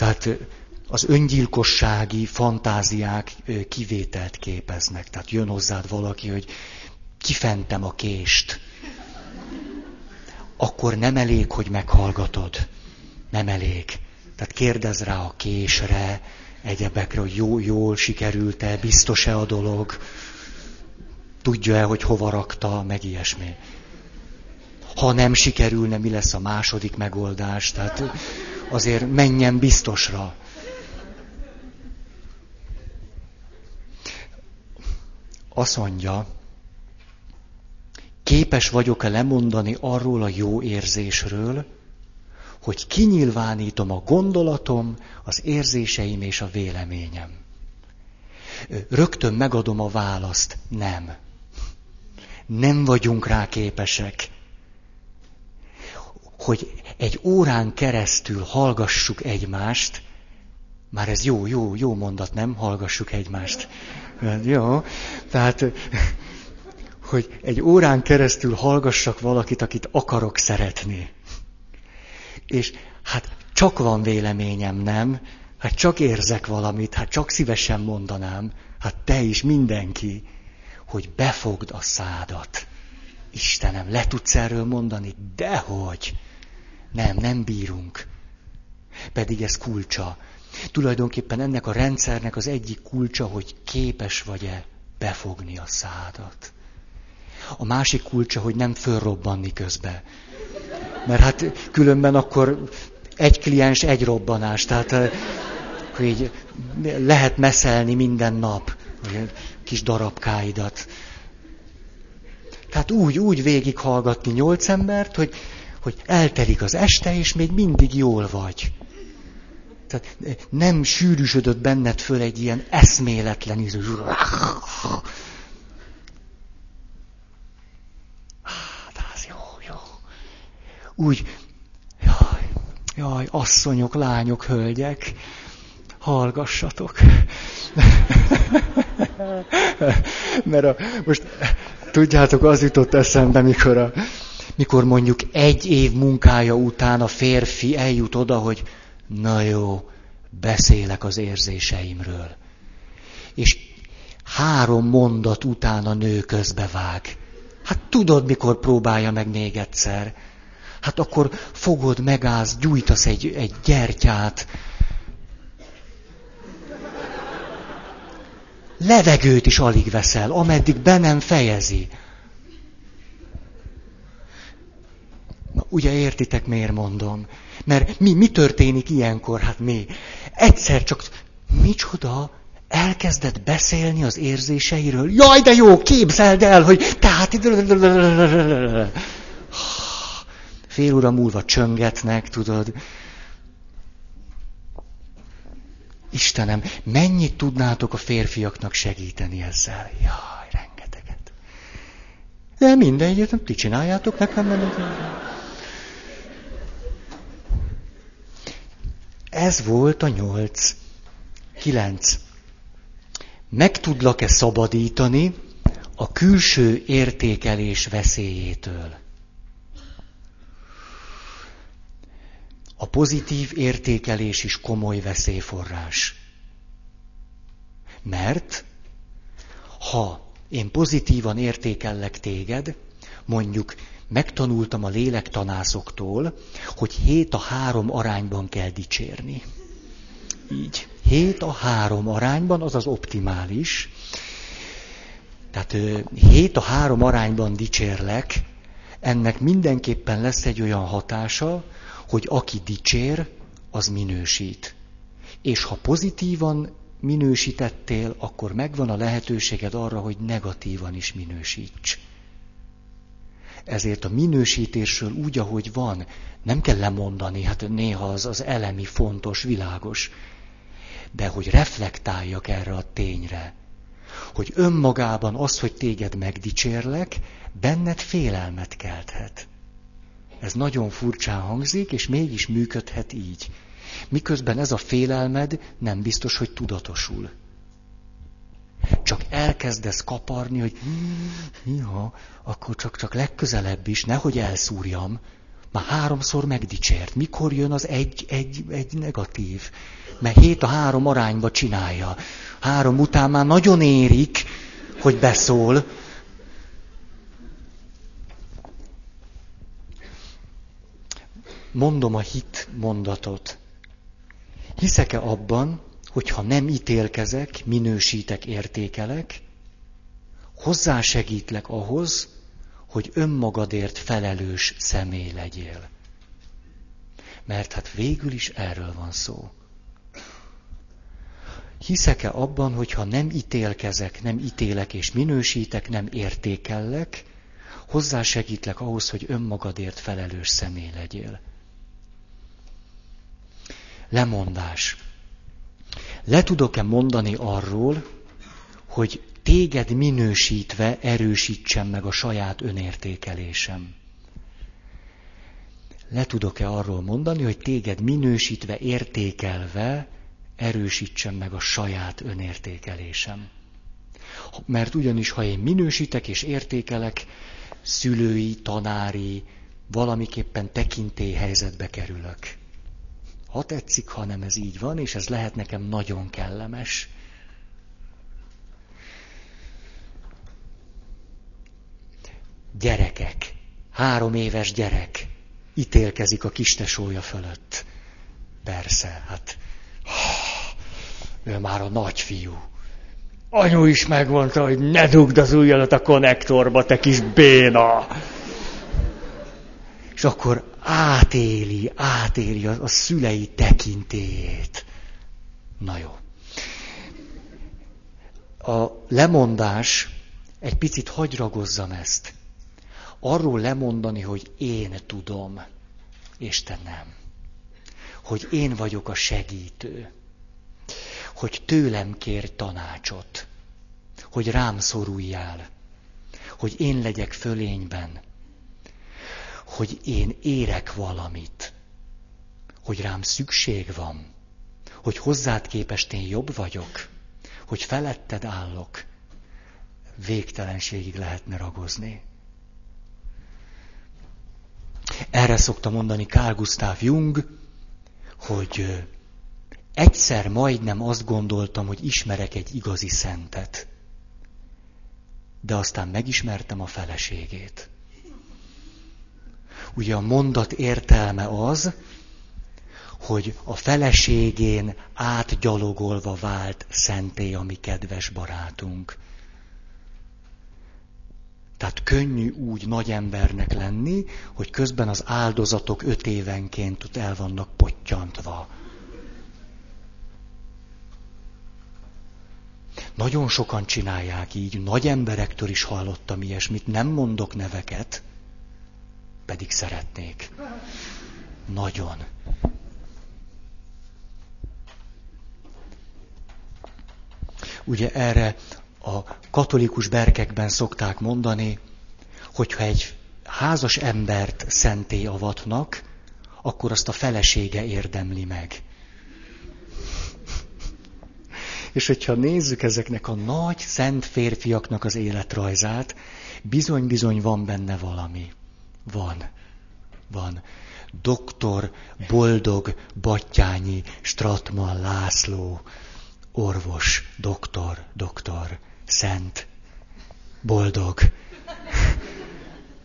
Tehát az öngyilkossági fantáziák kivételt képeznek. Tehát jön hozzád valaki, hogy kifentem a kést. Akkor nem elég, hogy meghallgatod. Nem elég. Tehát kérdez rá a késre, egyebekre, hogy jó, jól sikerült-e, biztos-e a dolog, tudja-e, hogy hova rakta, meg ilyesmi. Ha nem sikerülne, mi lesz a második megoldás? Tehát azért menjen biztosra. Azt mondja, képes vagyok-e lemondani arról a jó érzésről, hogy kinyilvánítom a gondolatom, az érzéseim és a véleményem. Rögtön megadom a választ. Nem. Nem vagyunk rá képesek. Hogy egy órán keresztül hallgassuk egymást, már ez jó, jó, jó mondat, nem? Hallgassuk egymást. Jó, tehát, hogy egy órán keresztül hallgassak valakit, akit akarok szeretni. És hát csak van véleményem, nem? Hát csak érzek valamit, hát csak szívesen mondanám, hát te is, mindenki, hogy befogd a szádat. Istenem, le tudsz erről mondani? Dehogy. Nem, nem bírunk. Pedig ez kulcsa. Tulajdonképpen ennek a rendszernek az egyik kulcsa, hogy képes vagy-e befogni a szádat. A másik kulcsa, hogy nem fölrobbanni közbe. Mert hát különben akkor egy kliens, egy robbanás. Tehát hogy így lehet meszelni minden nap kis darabkáidat. Tehát úgy, úgy végighallgatni nyolc embert, hogy, hogy eltelik az este, és még mindig jól vagy. Tehát nem sűrűsödött benned föl egy ilyen eszméletlen ízű. Hát jó, jó. Úgy, jaj, jaj, asszonyok, lányok, hölgyek, hallgassatok. Mert a, most tudjátok, az jutott eszembe, mikor, a, mikor mondjuk egy év munkája után a férfi eljut oda, hogy na jó, beszélek az érzéseimről. És három mondat után a nő közbevág. Hát tudod, mikor próbálja meg még egyszer. Hát akkor fogod, megállsz, gyújtasz egy, egy gyertyát, levegőt is alig veszel, ameddig be nem fejezi. Na, ugye értitek, miért mondom? Mert mi, mi történik ilyenkor? Hát mi? Egyszer csak, micsoda, elkezdett beszélni az érzéseiről. Jaj, de jó, képzeld el, hogy tehát... Fél óra múlva csöngetnek, tudod. Istenem, mennyit tudnátok a férfiaknak segíteni ezzel? Jaj, rengeteget. De mindegy, ti csináljátok nekem, mert... Ez volt a nyolc. Kilenc. Meg tudlak-e szabadítani a külső értékelés veszélyétől? A pozitív értékelés is komoly veszélyforrás. Mert ha én pozitívan értékellek téged, mondjuk megtanultam a lélektanászoktól, hogy hét a három arányban kell dicsérni. Így. Hét a három arányban, az az optimális. Tehát hét a három arányban dicsérlek, ennek mindenképpen lesz egy olyan hatása, hogy aki dicsér, az minősít. És ha pozitívan minősítettél, akkor megvan a lehetőséged arra, hogy negatívan is minősíts. Ezért a minősítésről úgy, ahogy van, nem kell lemondani, hát néha az, az elemi fontos, világos. De hogy reflektáljak erre a tényre, hogy önmagában az, hogy téged megdicsérlek, benned félelmet kelthet. Ez nagyon furcsán hangzik, és mégis működhet így. Miközben ez a félelmed nem biztos, hogy tudatosul. Csak elkezdesz kaparni, hogy ja, akkor csak, csak legközelebb is, nehogy elszúrjam. Már háromszor megdicsért. Mikor jön az egy, egy, egy negatív? Mert hét a három arányba csinálja. Három után már nagyon érik, hogy beszól, mondom a hit mondatot. Hiszek-e abban, hogyha nem ítélkezek, minősítek, értékelek, hozzásegítlek ahhoz, hogy önmagadért felelős személy legyél. Mert hát végül is erről van szó. Hiszek-e abban, hogy ha nem ítélkezek, nem ítélek és minősítek, nem értékellek, hozzásegítlek ahhoz, hogy önmagadért felelős személy legyél. Lemondás. Le tudok-e mondani arról, hogy téged minősítve erősítsem meg a saját önértékelésem? Le tudok-e arról mondani, hogy téged minősítve, értékelve erősítsem meg a saját önértékelésem? Mert ugyanis, ha én minősítek és értékelek, szülői, tanári, valamiképpen tekintélyhelyzetbe kerülök. Ha tetszik, ha nem ez így van, és ez lehet nekem nagyon kellemes. Gyerekek, három éves gyerek, ítélkezik a kistesója fölött. Persze, hát ő már a nagyfiú. Anyu is megmondta, hogy ne dugd az ujjadat a konnektorba, te kis béna. És akkor átéli, átéli a, a szülei tekintélyét. Na jó. A lemondás, egy picit hagyragozzam ezt. Arról lemondani, hogy én tudom, és te nem. Hogy én vagyok a segítő hogy tőlem kér tanácsot, hogy rám szoruljál, hogy én legyek fölényben, hogy én érek valamit, hogy rám szükség van, hogy hozzád képest én jobb vagyok, hogy feletted állok, végtelenségig lehetne ragozni. Erre szokta mondani Carl Gustav Jung, hogy Egyszer majdnem azt gondoltam, hogy ismerek egy igazi szentet. De aztán megismertem a feleségét. Ugye a mondat értelme az, hogy a feleségén átgyalogolva vált szenté a mi kedves barátunk. Tehát könnyű úgy nagy embernek lenni, hogy közben az áldozatok öt évenként ott el vannak pottyantva. Nagyon sokan csinálják így, nagy emberektől is hallottam ilyesmit, nem mondok neveket, pedig szeretnék. Nagyon. Ugye erre a katolikus berkekben szokták mondani, hogyha egy házas embert szenté avatnak, akkor azt a felesége érdemli meg. És hogyha nézzük ezeknek a nagy, szent férfiaknak az életrajzát, bizony-bizony van benne valami. Van. Van. Doktor Boldog Battyányi Stratman László, orvos, doktor, doktor, szent, boldog,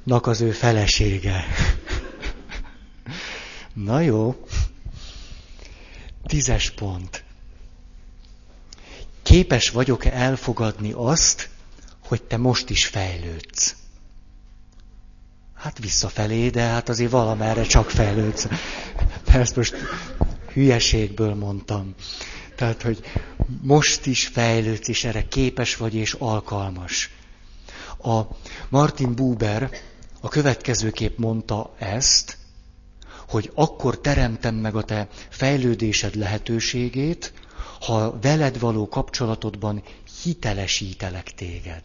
nak az ő felesége. Na jó. Tízes pont képes vagyok-e elfogadni azt, hogy te most is fejlődsz? Hát visszafelé, de hát azért valamerre csak fejlődsz. Ezt most hülyeségből mondtam. Tehát, hogy most is fejlődsz, és erre képes vagy, és alkalmas. A Martin Buber a következőképp mondta ezt, hogy akkor teremtem meg a te fejlődésed lehetőségét, ha veled való kapcsolatodban hitelesítelek téged.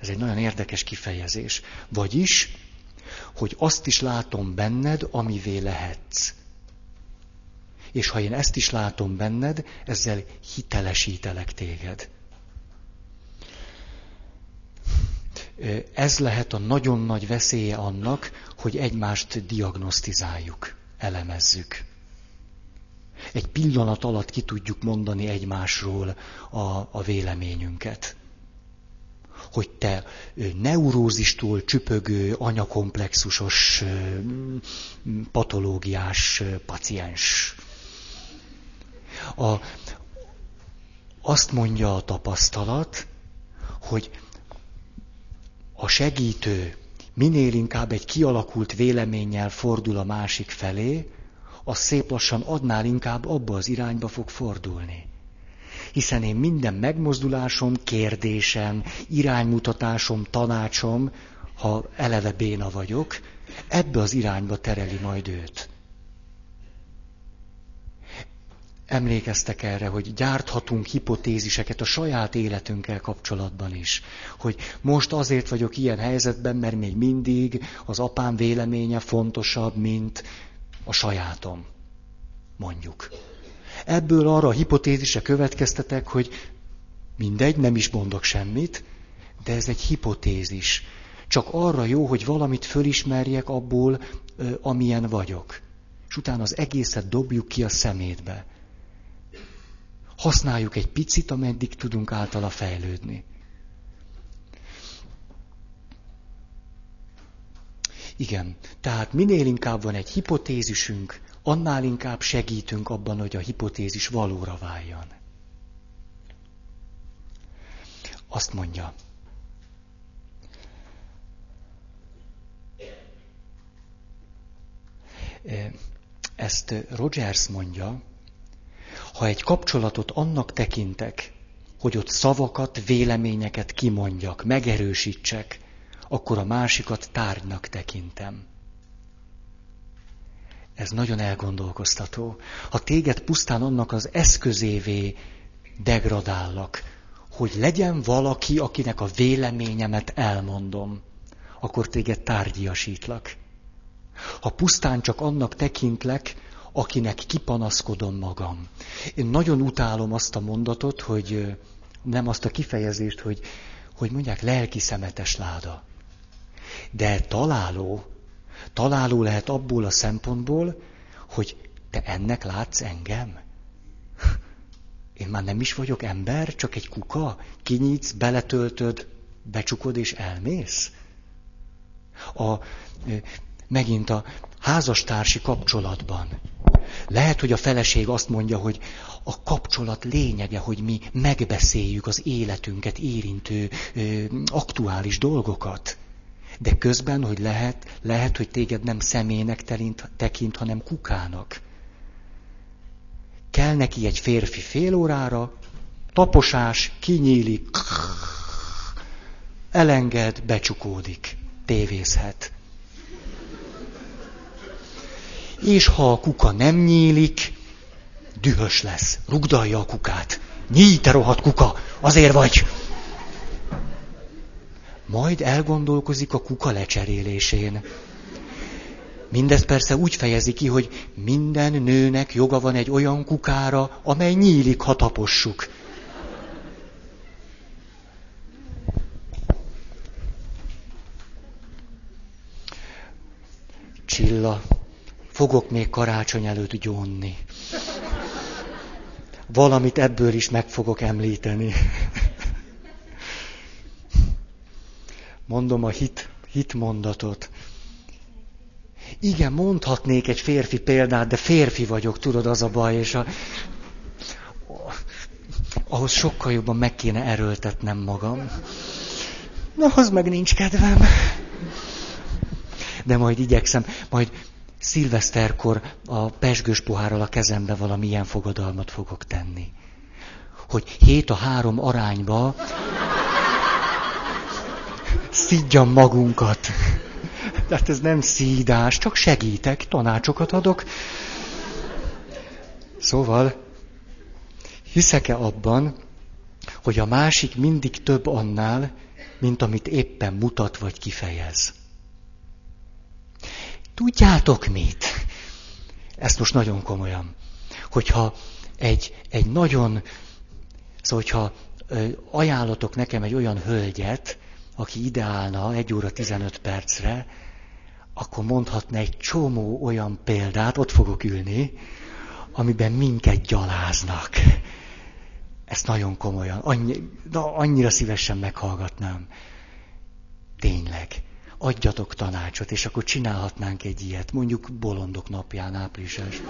Ez egy nagyon érdekes kifejezés. Vagyis, hogy azt is látom benned, amivé lehetsz. És ha én ezt is látom benned, ezzel hitelesítelek téged. Ez lehet a nagyon nagy veszélye annak, hogy egymást diagnosztizáljuk, elemezzük egy pillanat alatt ki tudjuk mondani egymásról a, a véleményünket. Hogy te neurózistól csüpögő, anyakomplexusos, patológiás paciens. A, azt mondja a tapasztalat, hogy a segítő minél inkább egy kialakult véleménnyel fordul a másik felé, az szép lassan adnál inkább abba az irányba fog fordulni. Hiszen én minden megmozdulásom, kérdésem, iránymutatásom, tanácsom, ha eleve béna vagyok, ebbe az irányba tereli majd őt. Emlékeztek erre, hogy gyárthatunk hipotéziseket a saját életünkkel kapcsolatban is. Hogy most azért vagyok ilyen helyzetben, mert még mindig az apám véleménye fontosabb, mint a sajátom. Mondjuk. Ebből arra a hipotézisre következtetek, hogy mindegy, nem is mondok semmit, de ez egy hipotézis. Csak arra jó, hogy valamit fölismerjek abból, amilyen vagyok. És utána az egészet dobjuk ki a szemétbe használjuk egy picit, ameddig tudunk általa fejlődni. Igen, tehát minél inkább van egy hipotézisünk, annál inkább segítünk abban, hogy a hipotézis valóra váljon. Azt mondja, ezt Rogers mondja, ha egy kapcsolatot annak tekintek, hogy ott szavakat, véleményeket kimondjak, megerősítsek, akkor a másikat tárgynak tekintem. Ez nagyon elgondolkoztató. Ha téged pusztán annak az eszközévé degradállak, hogy legyen valaki, akinek a véleményemet elmondom, akkor téged tárgyiasítlak. Ha pusztán csak annak tekintlek, akinek kipanaszkodom magam. Én nagyon utálom azt a mondatot, hogy nem azt a kifejezést, hogy, hogy mondják lelki szemetes láda. De találó, találó lehet abból a szempontból, hogy te ennek látsz engem? Én már nem is vagyok ember, csak egy kuka, kinyitsz, beletöltöd, becsukod és elmész? A, megint a házastársi kapcsolatban. Lehet, hogy a feleség azt mondja, hogy a kapcsolat lényege, hogy mi megbeszéljük az életünket érintő ö, aktuális dolgokat. De közben, hogy lehet, lehet, hogy téged nem személynek tekint, tekint, hanem kukának. Kell neki egy férfi fél órára, taposás, kinyílik, elenged, becsukódik, tévézhet. és ha a kuka nem nyílik, dühös lesz, rugdalja a kukát. Nyíj, te rohadt kuka, azért vagy. Majd elgondolkozik a kuka lecserélésén. Mindezt persze úgy fejezi ki, hogy minden nőnek joga van egy olyan kukára, amely nyílik, ha tapossuk. Csilla fogok még karácsony előtt gyónni. Valamit ebből is meg fogok említeni. Mondom a hit, hit mondatot. Igen, mondhatnék egy férfi példát, de férfi vagyok, tudod, az a baj, és a, ahhoz sokkal jobban meg kéne erőltetnem magam. Na, ahhoz meg nincs kedvem. De majd igyekszem, majd szilveszterkor a pesgős pohárral a kezembe valamilyen fogadalmat fogok tenni. Hogy hét a három arányba szídjam magunkat. Tehát ez nem szídás, csak segítek, tanácsokat adok. Szóval, hiszek-e abban, hogy a másik mindig több annál, mint amit éppen mutat vagy kifejez? Tudjátok mit? Ezt most nagyon komolyan. Hogyha egy, egy nagyon, szóval hogyha ajánlatok nekem egy olyan hölgyet, aki ideálna egy óra 15 percre, akkor mondhatna egy csomó olyan példát, ott fogok ülni, amiben minket gyaláznak. Ezt nagyon komolyan, annyi, na, annyira szívesen meghallgatnám. Tényleg adjatok tanácsot, és akkor csinálhatnánk egy ilyet, mondjuk bolondok napján, áprilisás.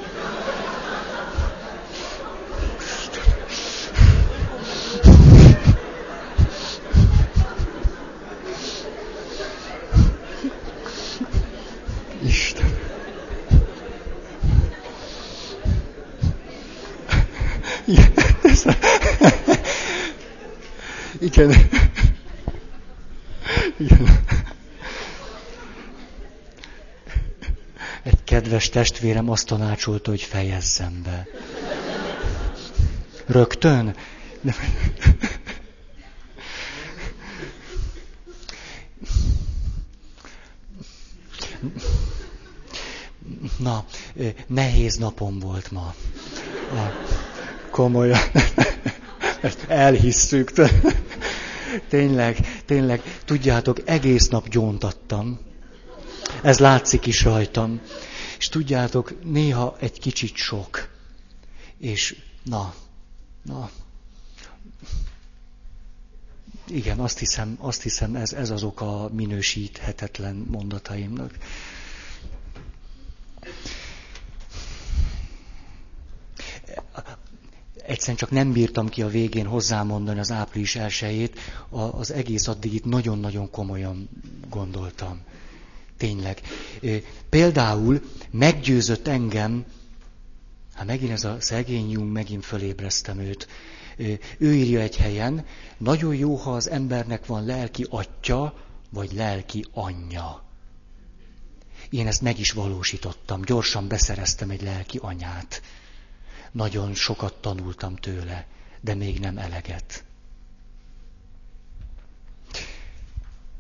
Igen. Igen. Egy kedves testvérem azt tanácsolta, hogy fejezzem be. Rögtön? Na, nehéz napom volt ma. Komolyan. Ezt elhisszük. Tényleg, tényleg, tudjátok, egész nap gyóntattam. Ez látszik is rajtam. És tudjátok, néha egy kicsit sok. És na, na. Igen, azt hiszem, azt hiszem ez, ez az oka minősíthetetlen mondataimnak. Egyszerűen csak nem bírtam ki a végén hozzámondani az április elsőjét, az egész addig itt nagyon-nagyon komolyan gondoltam. Tényleg. Például meggyőzött engem, hát megint ez a szegény Jung, megint fölébreztem őt. Ő írja egy helyen, nagyon jó, ha az embernek van lelki atya, vagy lelki anyja. Én ezt meg is valósítottam, gyorsan beszereztem egy lelki anyát. Nagyon sokat tanultam tőle, de még nem eleget.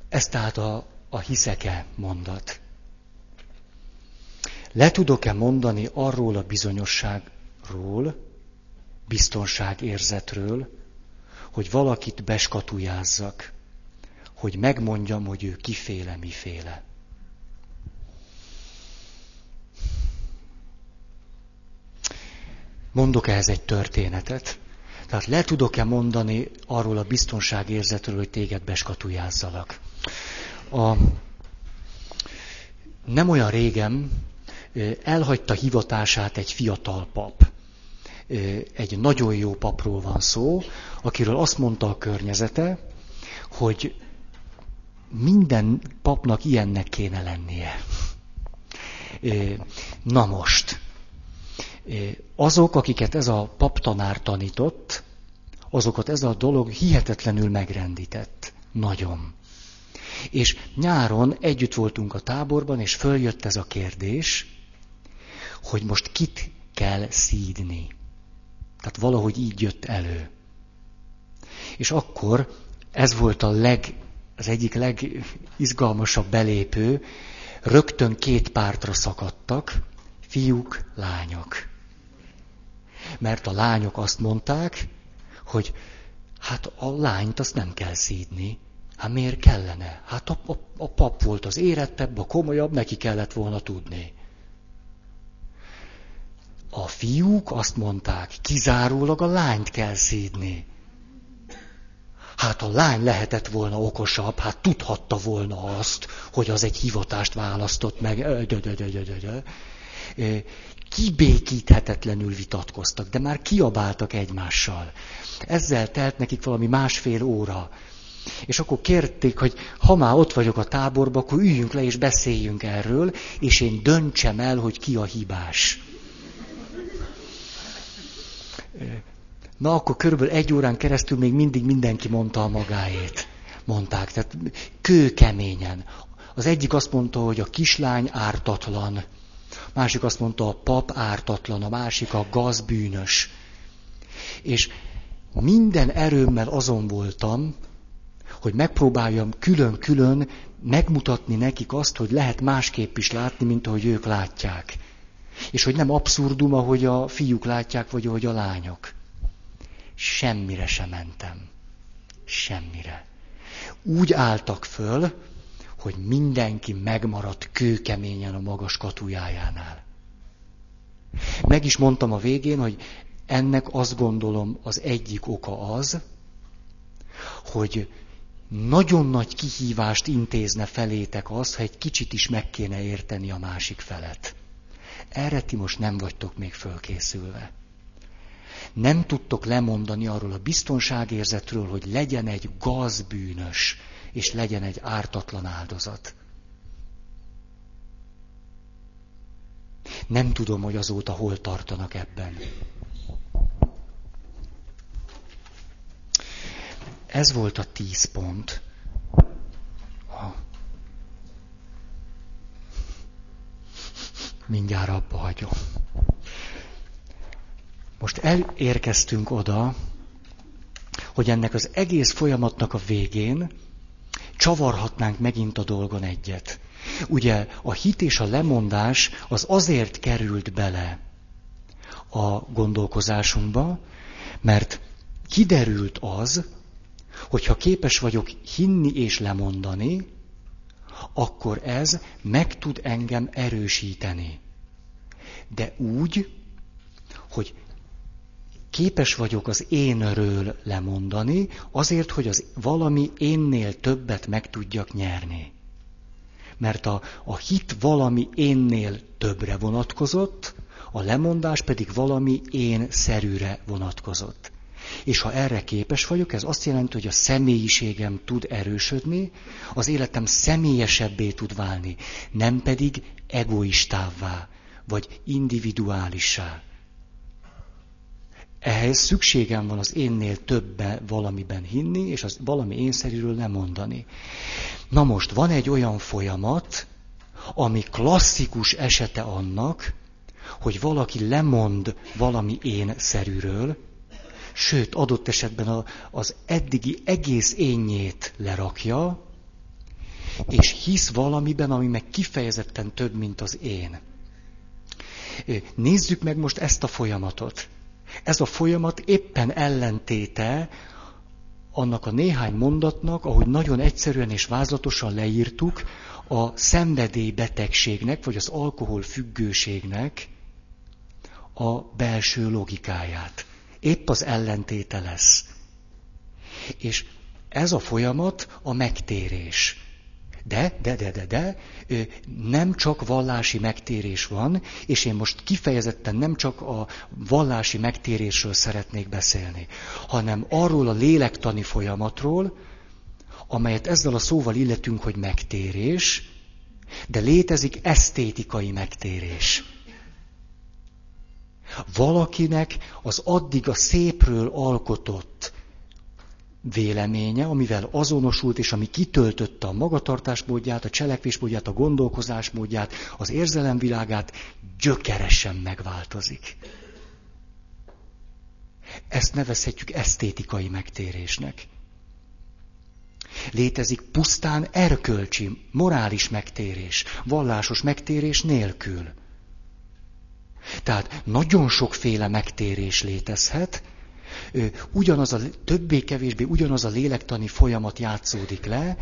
Ez tehát a, a hiszeke mondat. Le tudok-e mondani arról a bizonyosságról, biztonságérzetről, hogy valakit beskatujázzak, hogy megmondjam, hogy ő kiféle, miféle. Mondok ehhez egy történetet. Tehát le tudok-e mondani arról a biztonságérzetről, hogy téged beskatujázzalak. A, nem olyan régen elhagyta hivatását egy fiatal pap. Egy nagyon jó papról van szó, akiről azt mondta a környezete, hogy minden papnak ilyennek kéne lennie. Na most, azok, akiket ez a paptanár tanított, azokat ez a dolog hihetetlenül megrendített. Nagyon. És nyáron együtt voltunk a táborban, és följött ez a kérdés, hogy most kit kell szídni. Tehát valahogy így jött elő. És akkor ez volt a leg, az egyik legizgalmasabb belépő, rögtön két pártra szakadtak, fiúk, lányok. Mert a lányok azt mondták, hogy hát a lányt azt nem kell szídni. Hát miért kellene? Hát a, a, a pap volt az érettebb, a komolyabb, neki kellett volna tudni. A fiúk azt mondták, kizárólag a lányt kell szídni. Hát a lány lehetett volna okosabb, hát tudhatta volna azt, hogy az egy hivatást választott meg kibékíthetetlenül vitatkoztak, de már kiabáltak egymással. Ezzel telt nekik valami másfél óra. És akkor kérték, hogy ha már ott vagyok a táborban, akkor üljünk le és beszéljünk erről, és én döntsem el, hogy ki a hibás. Na, akkor körülbelül egy órán keresztül még mindig mindenki mondta a magáét. Mondták, tehát kőkeményen. Az egyik azt mondta, hogy a kislány ártatlan másik azt mondta, a pap ártatlan, a másik a gazbűnös. És minden erőmmel azon voltam, hogy megpróbáljam külön-külön megmutatni nekik azt, hogy lehet másképp is látni, mint ahogy ők látják. És hogy nem abszurdum, ahogy a fiúk látják, vagy ahogy a lányok. Semmire sem mentem. Semmire. Úgy álltak föl, hogy mindenki megmaradt kőkeményen a magas katujájánál. Meg is mondtam a végén, hogy ennek azt gondolom az egyik oka az, hogy nagyon nagy kihívást intézne felétek az, ha egy kicsit is meg kéne érteni a másik felet. Erre ti most nem vagytok még fölkészülve. Nem tudtok lemondani arról a biztonságérzetről, hogy legyen egy gazbűnös, és legyen egy ártatlan áldozat. Nem tudom, hogy azóta hol tartanak ebben. ez volt a tíz pont. Mindjárt abba hagyom. Most elérkeztünk oda, hogy ennek az egész folyamatnak a végén csavarhatnánk megint a dolgon egyet. Ugye a hit és a lemondás az azért került bele a gondolkozásunkba, mert kiderült az, hogyha képes vagyok hinni és lemondani, akkor ez meg tud engem erősíteni. De úgy, hogy képes vagyok az énről lemondani, azért, hogy az valami énnél többet meg tudjak nyerni. Mert a, a hit valami énnél többre vonatkozott, a lemondás pedig valami én szerűre vonatkozott. És ha erre képes vagyok, ez azt jelenti, hogy a személyiségem tud erősödni, az életem személyesebbé tud válni, nem pedig egoistává, vagy individuálissá. Ehhez szükségem van az énnél többen valamiben hinni, és az valami énszerűről mondani. Na most van egy olyan folyamat, ami klasszikus esete annak, hogy valaki lemond valami én-szerűről, sőt, adott esetben a, az eddigi egész énjét lerakja, és hisz valamiben, ami meg kifejezetten több, mint az én. Nézzük meg most ezt a folyamatot. Ez a folyamat éppen ellentéte annak a néhány mondatnak, ahogy nagyon egyszerűen és vázlatosan leírtuk, a szenvedélybetegségnek, vagy az alkoholfüggőségnek a belső logikáját. Épp az ellentéte lesz. És ez a folyamat a megtérés. De, de, de, de, de, nem csak vallási megtérés van, és én most kifejezetten nem csak a vallási megtérésről szeretnék beszélni, hanem arról a lélektani folyamatról, amelyet ezzel a szóval illetünk, hogy megtérés, de létezik esztétikai megtérés. Valakinek az addig a szépről alkotott véleménye, amivel azonosult, és ami kitöltötte a magatartásmódját, a cselekvésmódját, a gondolkozásmódját, az érzelemvilágát, gyökeresen megváltozik. Ezt nevezhetjük esztétikai megtérésnek. Létezik pusztán erkölcsi, morális megtérés, vallásos megtérés nélkül. Tehát nagyon sokféle megtérés létezhet, ugyanaz a többé-kevésbé ugyanaz a lélektani folyamat játszódik le,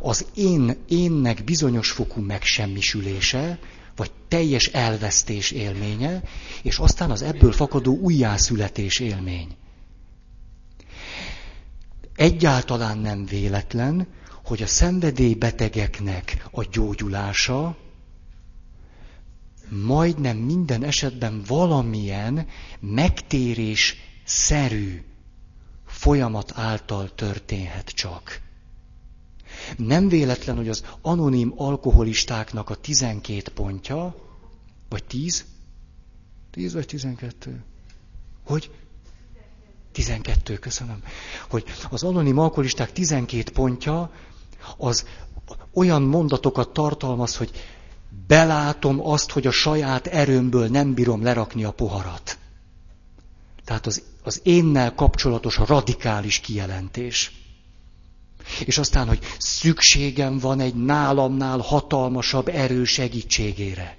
az én, énnek bizonyos fokú megsemmisülése, vagy teljes elvesztés élménye, és aztán az ebből fakadó újjászületés élmény. Egyáltalán nem véletlen, hogy a szenvedélybetegeknek a gyógyulása majdnem minden esetben valamilyen megtérés szerű folyamat által történhet csak. Nem véletlen, hogy az anonim alkoholistáknak a 12 pontja, vagy 10? 10 vagy 12? Hogy? 12, köszönöm. Hogy az anonim alkoholisták 12 pontja az olyan mondatokat tartalmaz, hogy belátom azt, hogy a saját erőmből nem bírom lerakni a poharat. Tehát az, az énnel kapcsolatos a radikális kijelentés. És aztán, hogy szükségem van egy nálamnál hatalmasabb erő segítségére.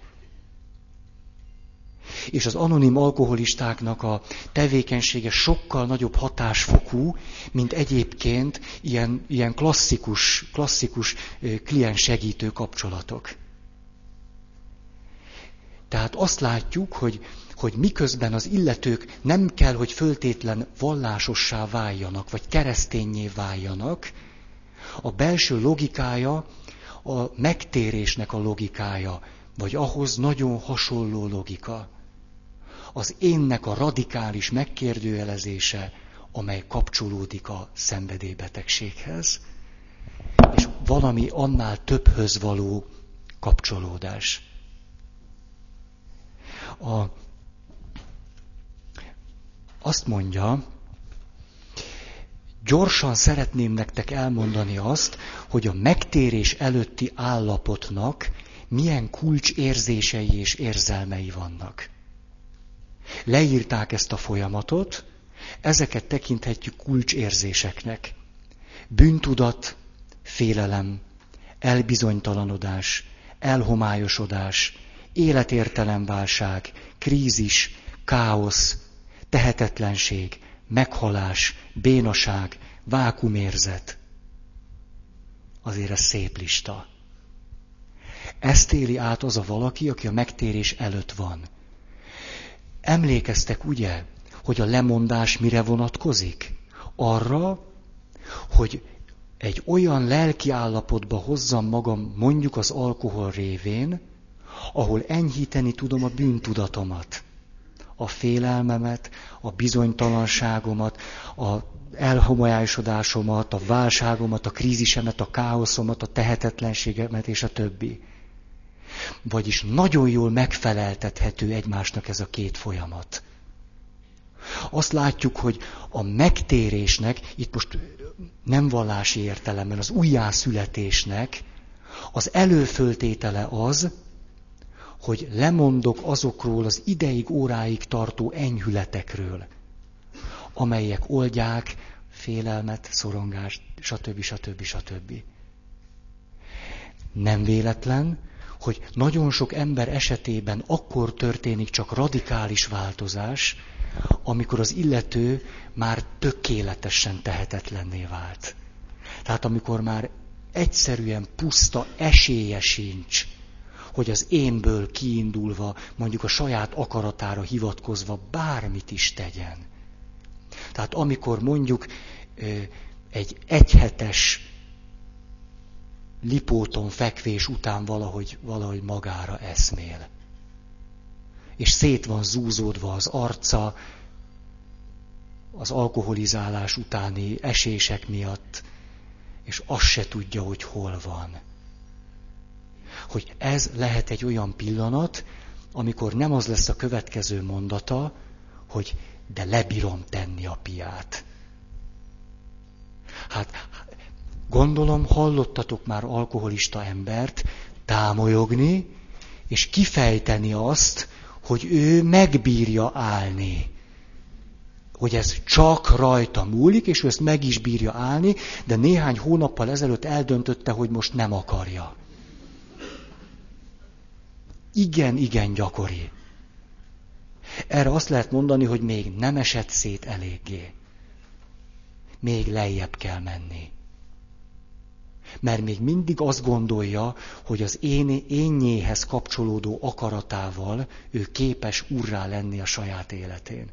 És az anonim alkoholistáknak a tevékenysége sokkal nagyobb hatásfokú, mint egyébként ilyen, ilyen klasszikus, klasszikus klient segítő kapcsolatok. Tehát azt látjuk, hogy hogy miközben az illetők nem kell, hogy föltétlen vallásossá váljanak, vagy keresztényé váljanak, a belső logikája a megtérésnek a logikája, vagy ahhoz nagyon hasonló logika. Az énnek a radikális megkérdőjelezése, amely kapcsolódik a szenvedélybetegséghez, és valami annál többhöz való kapcsolódás. A azt mondja, gyorsan szeretném nektek elmondani azt, hogy a megtérés előtti állapotnak milyen kulcsérzései és érzelmei vannak. Leírták ezt a folyamatot, ezeket tekinthetjük kulcsérzéseknek. Bűntudat, félelem, elbizonytalanodás, elhomályosodás, életértelemválság, krízis, káosz, tehetetlenség, meghalás, bénaság, vákumérzet. Azért ez szép lista. Ezt éli át az a valaki, aki a megtérés előtt van. Emlékeztek ugye, hogy a lemondás mire vonatkozik? Arra, hogy egy olyan lelki állapotba hozzam magam mondjuk az alkohol révén, ahol enyhíteni tudom a bűntudatomat, a félelmemet, a bizonytalanságomat, a elhomolyosodásomat, a válságomat, a krízisemet, a káoszomat, a tehetetlenségemet és a többi. Vagyis nagyon jól megfeleltethető egymásnak ez a két folyamat. Azt látjuk, hogy a megtérésnek, itt most nem vallási értelemben, az újjászületésnek az előföltétele az, hogy lemondok azokról az ideig, óráig tartó enyhületekről, amelyek oldják félelmet, szorongást, stb. stb. stb. Nem véletlen, hogy nagyon sok ember esetében akkor történik csak radikális változás, amikor az illető már tökéletesen tehetetlenné vált. Tehát amikor már egyszerűen puszta esélye sincs, hogy az énből kiindulva, mondjuk a saját akaratára hivatkozva bármit is tegyen. Tehát amikor mondjuk egy egyhetes lipóton fekvés után valahogy, valahogy magára eszmél. És szét van zúzódva az arca, az alkoholizálás utáni esések miatt, és azt se tudja, hogy hol van. Hogy ez lehet egy olyan pillanat, amikor nem az lesz a következő mondata, hogy de lebírom tenni a piát. Hát gondolom hallottatok már alkoholista embert támolyogni, és kifejteni azt, hogy ő megbírja állni. Hogy ez csak rajta múlik, és ő ezt meg is bírja állni, de néhány hónappal ezelőtt eldöntötte, hogy most nem akarja. Igen, igen gyakori. Erre azt lehet mondani, hogy még nem esett szét eléggé. Még lejjebb kell menni. Mert még mindig azt gondolja, hogy az én énnyéhez kapcsolódó akaratával ő képes urrá lenni a saját életén.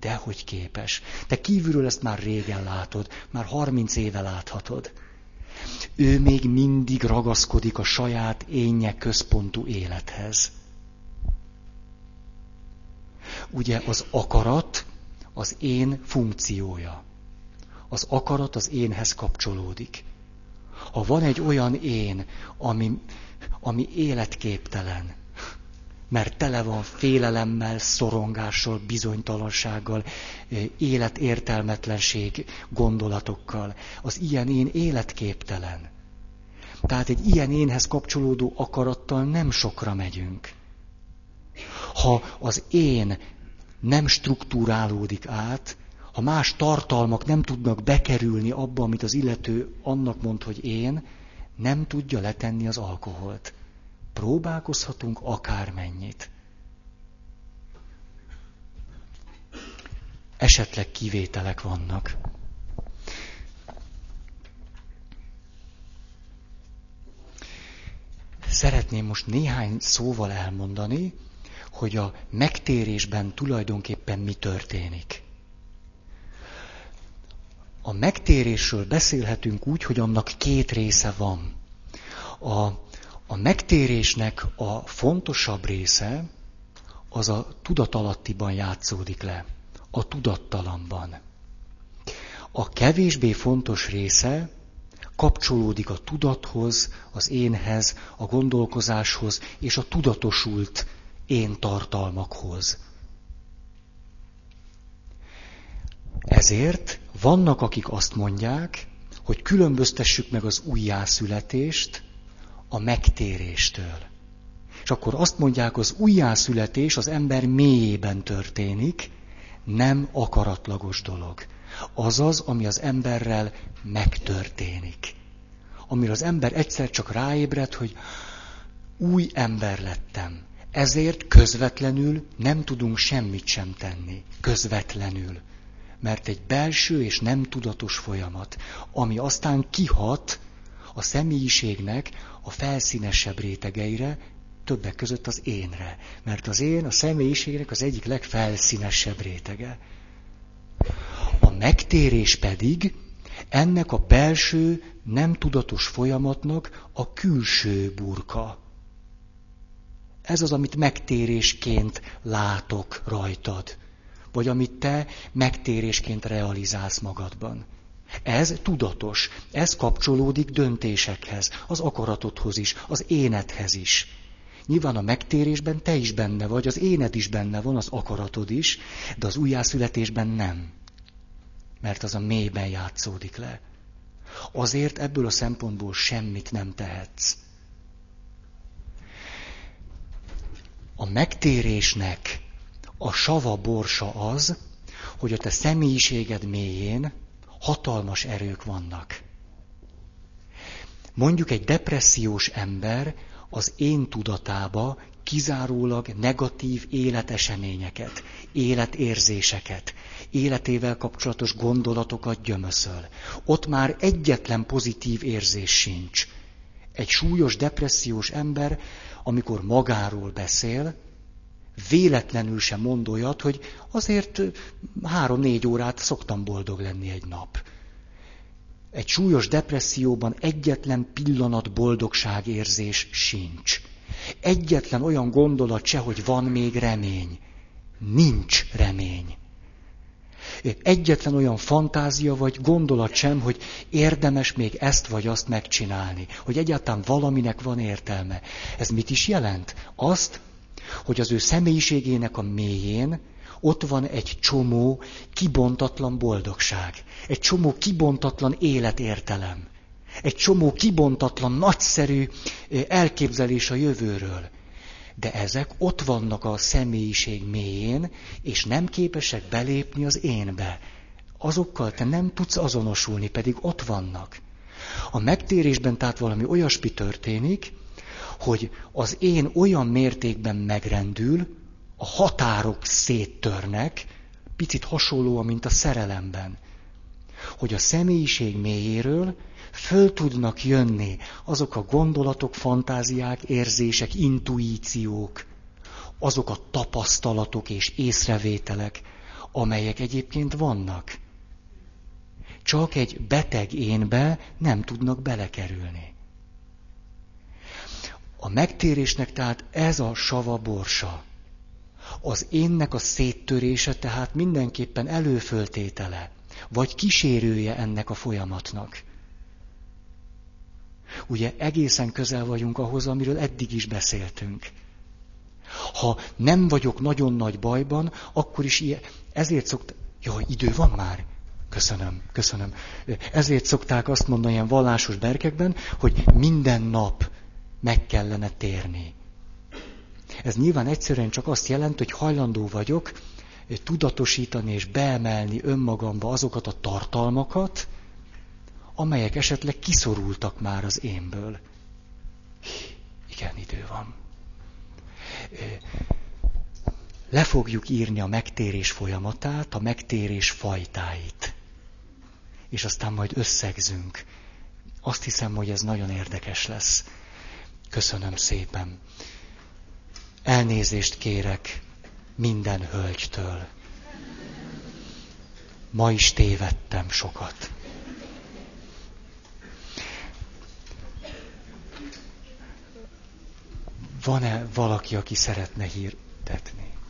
Dehogy képes. Te kívülről ezt már régen látod, már harminc éve láthatod. Ő még mindig ragaszkodik a saját énje központú élethez. Ugye az akarat az én funkciója. Az akarat az énhez kapcsolódik. Ha van egy olyan én, ami, ami életképtelen, mert tele van félelemmel, szorongással, bizonytalansággal, életértelmetlenség gondolatokkal. Az ilyen én életképtelen. Tehát egy ilyen énhez kapcsolódó akarattal nem sokra megyünk. Ha az én nem struktúrálódik át, ha más tartalmak nem tudnak bekerülni abba, amit az illető annak mond, hogy én, nem tudja letenni az alkoholt. Próbálkozhatunk akármennyit. Esetleg kivételek vannak. Szeretném most néhány szóval elmondani, hogy a megtérésben tulajdonképpen mi történik. A megtérésről beszélhetünk úgy, hogy annak két része van. A, a megtérésnek a fontosabb része az a tudatalattiban játszódik le, a tudattalamban. A kevésbé fontos része kapcsolódik a tudathoz, az énhez, a gondolkozáshoz és a tudatosult én tartalmakhoz. Ezért Vannak, akik azt mondják, hogy különböztessük meg az újjászületést a megtéréstől. És akkor azt mondják, az újjászületés az ember mélyében történik, nem akaratlagos dolog. Azaz, ami az emberrel megtörténik. Amire az ember egyszer csak ráébred, hogy új ember lettem. Ezért közvetlenül nem tudunk semmit sem tenni. Közvetlenül. Mert egy belső és nem tudatos folyamat, ami aztán kihat a személyiségnek a felszínesebb rétegeire, többek között az énre. Mert az én a személyiségnek az egyik legfelszínesebb rétege. A megtérés pedig ennek a belső, nem tudatos folyamatnak a külső burka. Ez az, amit megtérésként látok rajtad, vagy amit te megtérésként realizálsz magadban. Ez tudatos, ez kapcsolódik döntésekhez, az akaratodhoz is, az énethez is. Nyilván a megtérésben te is benne vagy, az éned is benne van, az akaratod is, de az újjászületésben nem. Mert az a mélyben játszódik le. Azért ebből a szempontból semmit nem tehetsz. A megtérésnek a sava borsa az, hogy a te személyiséged mélyén hatalmas erők vannak. Mondjuk egy depressziós ember az én tudatába kizárólag negatív életeseményeket, életérzéseket, életével kapcsolatos gondolatokat gyömöszöl. Ott már egyetlen pozitív érzés sincs. Egy súlyos depressziós ember, amikor magáról beszél, véletlenül sem mond olyat, hogy azért három-négy órát szoktam boldog lenni egy nap. Egy súlyos depresszióban egyetlen pillanat boldogságérzés sincs. Egyetlen olyan gondolat se, hogy van még remény. Nincs remény. Egyetlen olyan fantázia vagy gondolat sem, hogy érdemes még ezt vagy azt megcsinálni, hogy egyáltalán valaminek van értelme. Ez mit is jelent? Azt, hogy az ő személyiségének a mélyén ott van egy csomó kibontatlan boldogság, egy csomó kibontatlan életértelem, egy csomó kibontatlan, nagyszerű elképzelés a jövőről. De ezek ott vannak a személyiség mélyén, és nem képesek belépni az énbe. Azokkal te nem tudsz azonosulni, pedig ott vannak. A megtérésben tehát valami olyasmi történik, hogy az én olyan mértékben megrendül, a határok széttörnek, picit hasonlóan, mint a szerelemben. Hogy a személyiség mélyéről föl tudnak jönni azok a gondolatok, fantáziák, érzések, intuíciók, azok a tapasztalatok és észrevételek, amelyek egyébként vannak. Csak egy beteg énbe nem tudnak belekerülni. A megtérésnek tehát ez a sava borsa. Az énnek a széttörése tehát mindenképpen előföltétele, vagy kísérője ennek a folyamatnak. Ugye egészen közel vagyunk ahhoz, amiről eddig is beszéltünk. Ha nem vagyok nagyon nagy bajban, akkor is ilyen, ezért szokt... Jaj, idő van már? Köszönöm, köszönöm. Ezért szokták azt mondani ilyen vallásos berkekben, hogy minden nap meg kellene térni. Ez nyilván egyszerűen csak azt jelenti, hogy hajlandó vagyok tudatosítani és beemelni önmagamba azokat a tartalmakat, amelyek esetleg kiszorultak már az énből. Igen, idő van. Le fogjuk írni a megtérés folyamatát, a megtérés fajtáit. És aztán majd összegzünk. Azt hiszem, hogy ez nagyon érdekes lesz. Köszönöm szépen. Elnézést kérek minden hölgytől. Ma is tévedtem sokat. Van-e valaki, aki szeretne? Tehát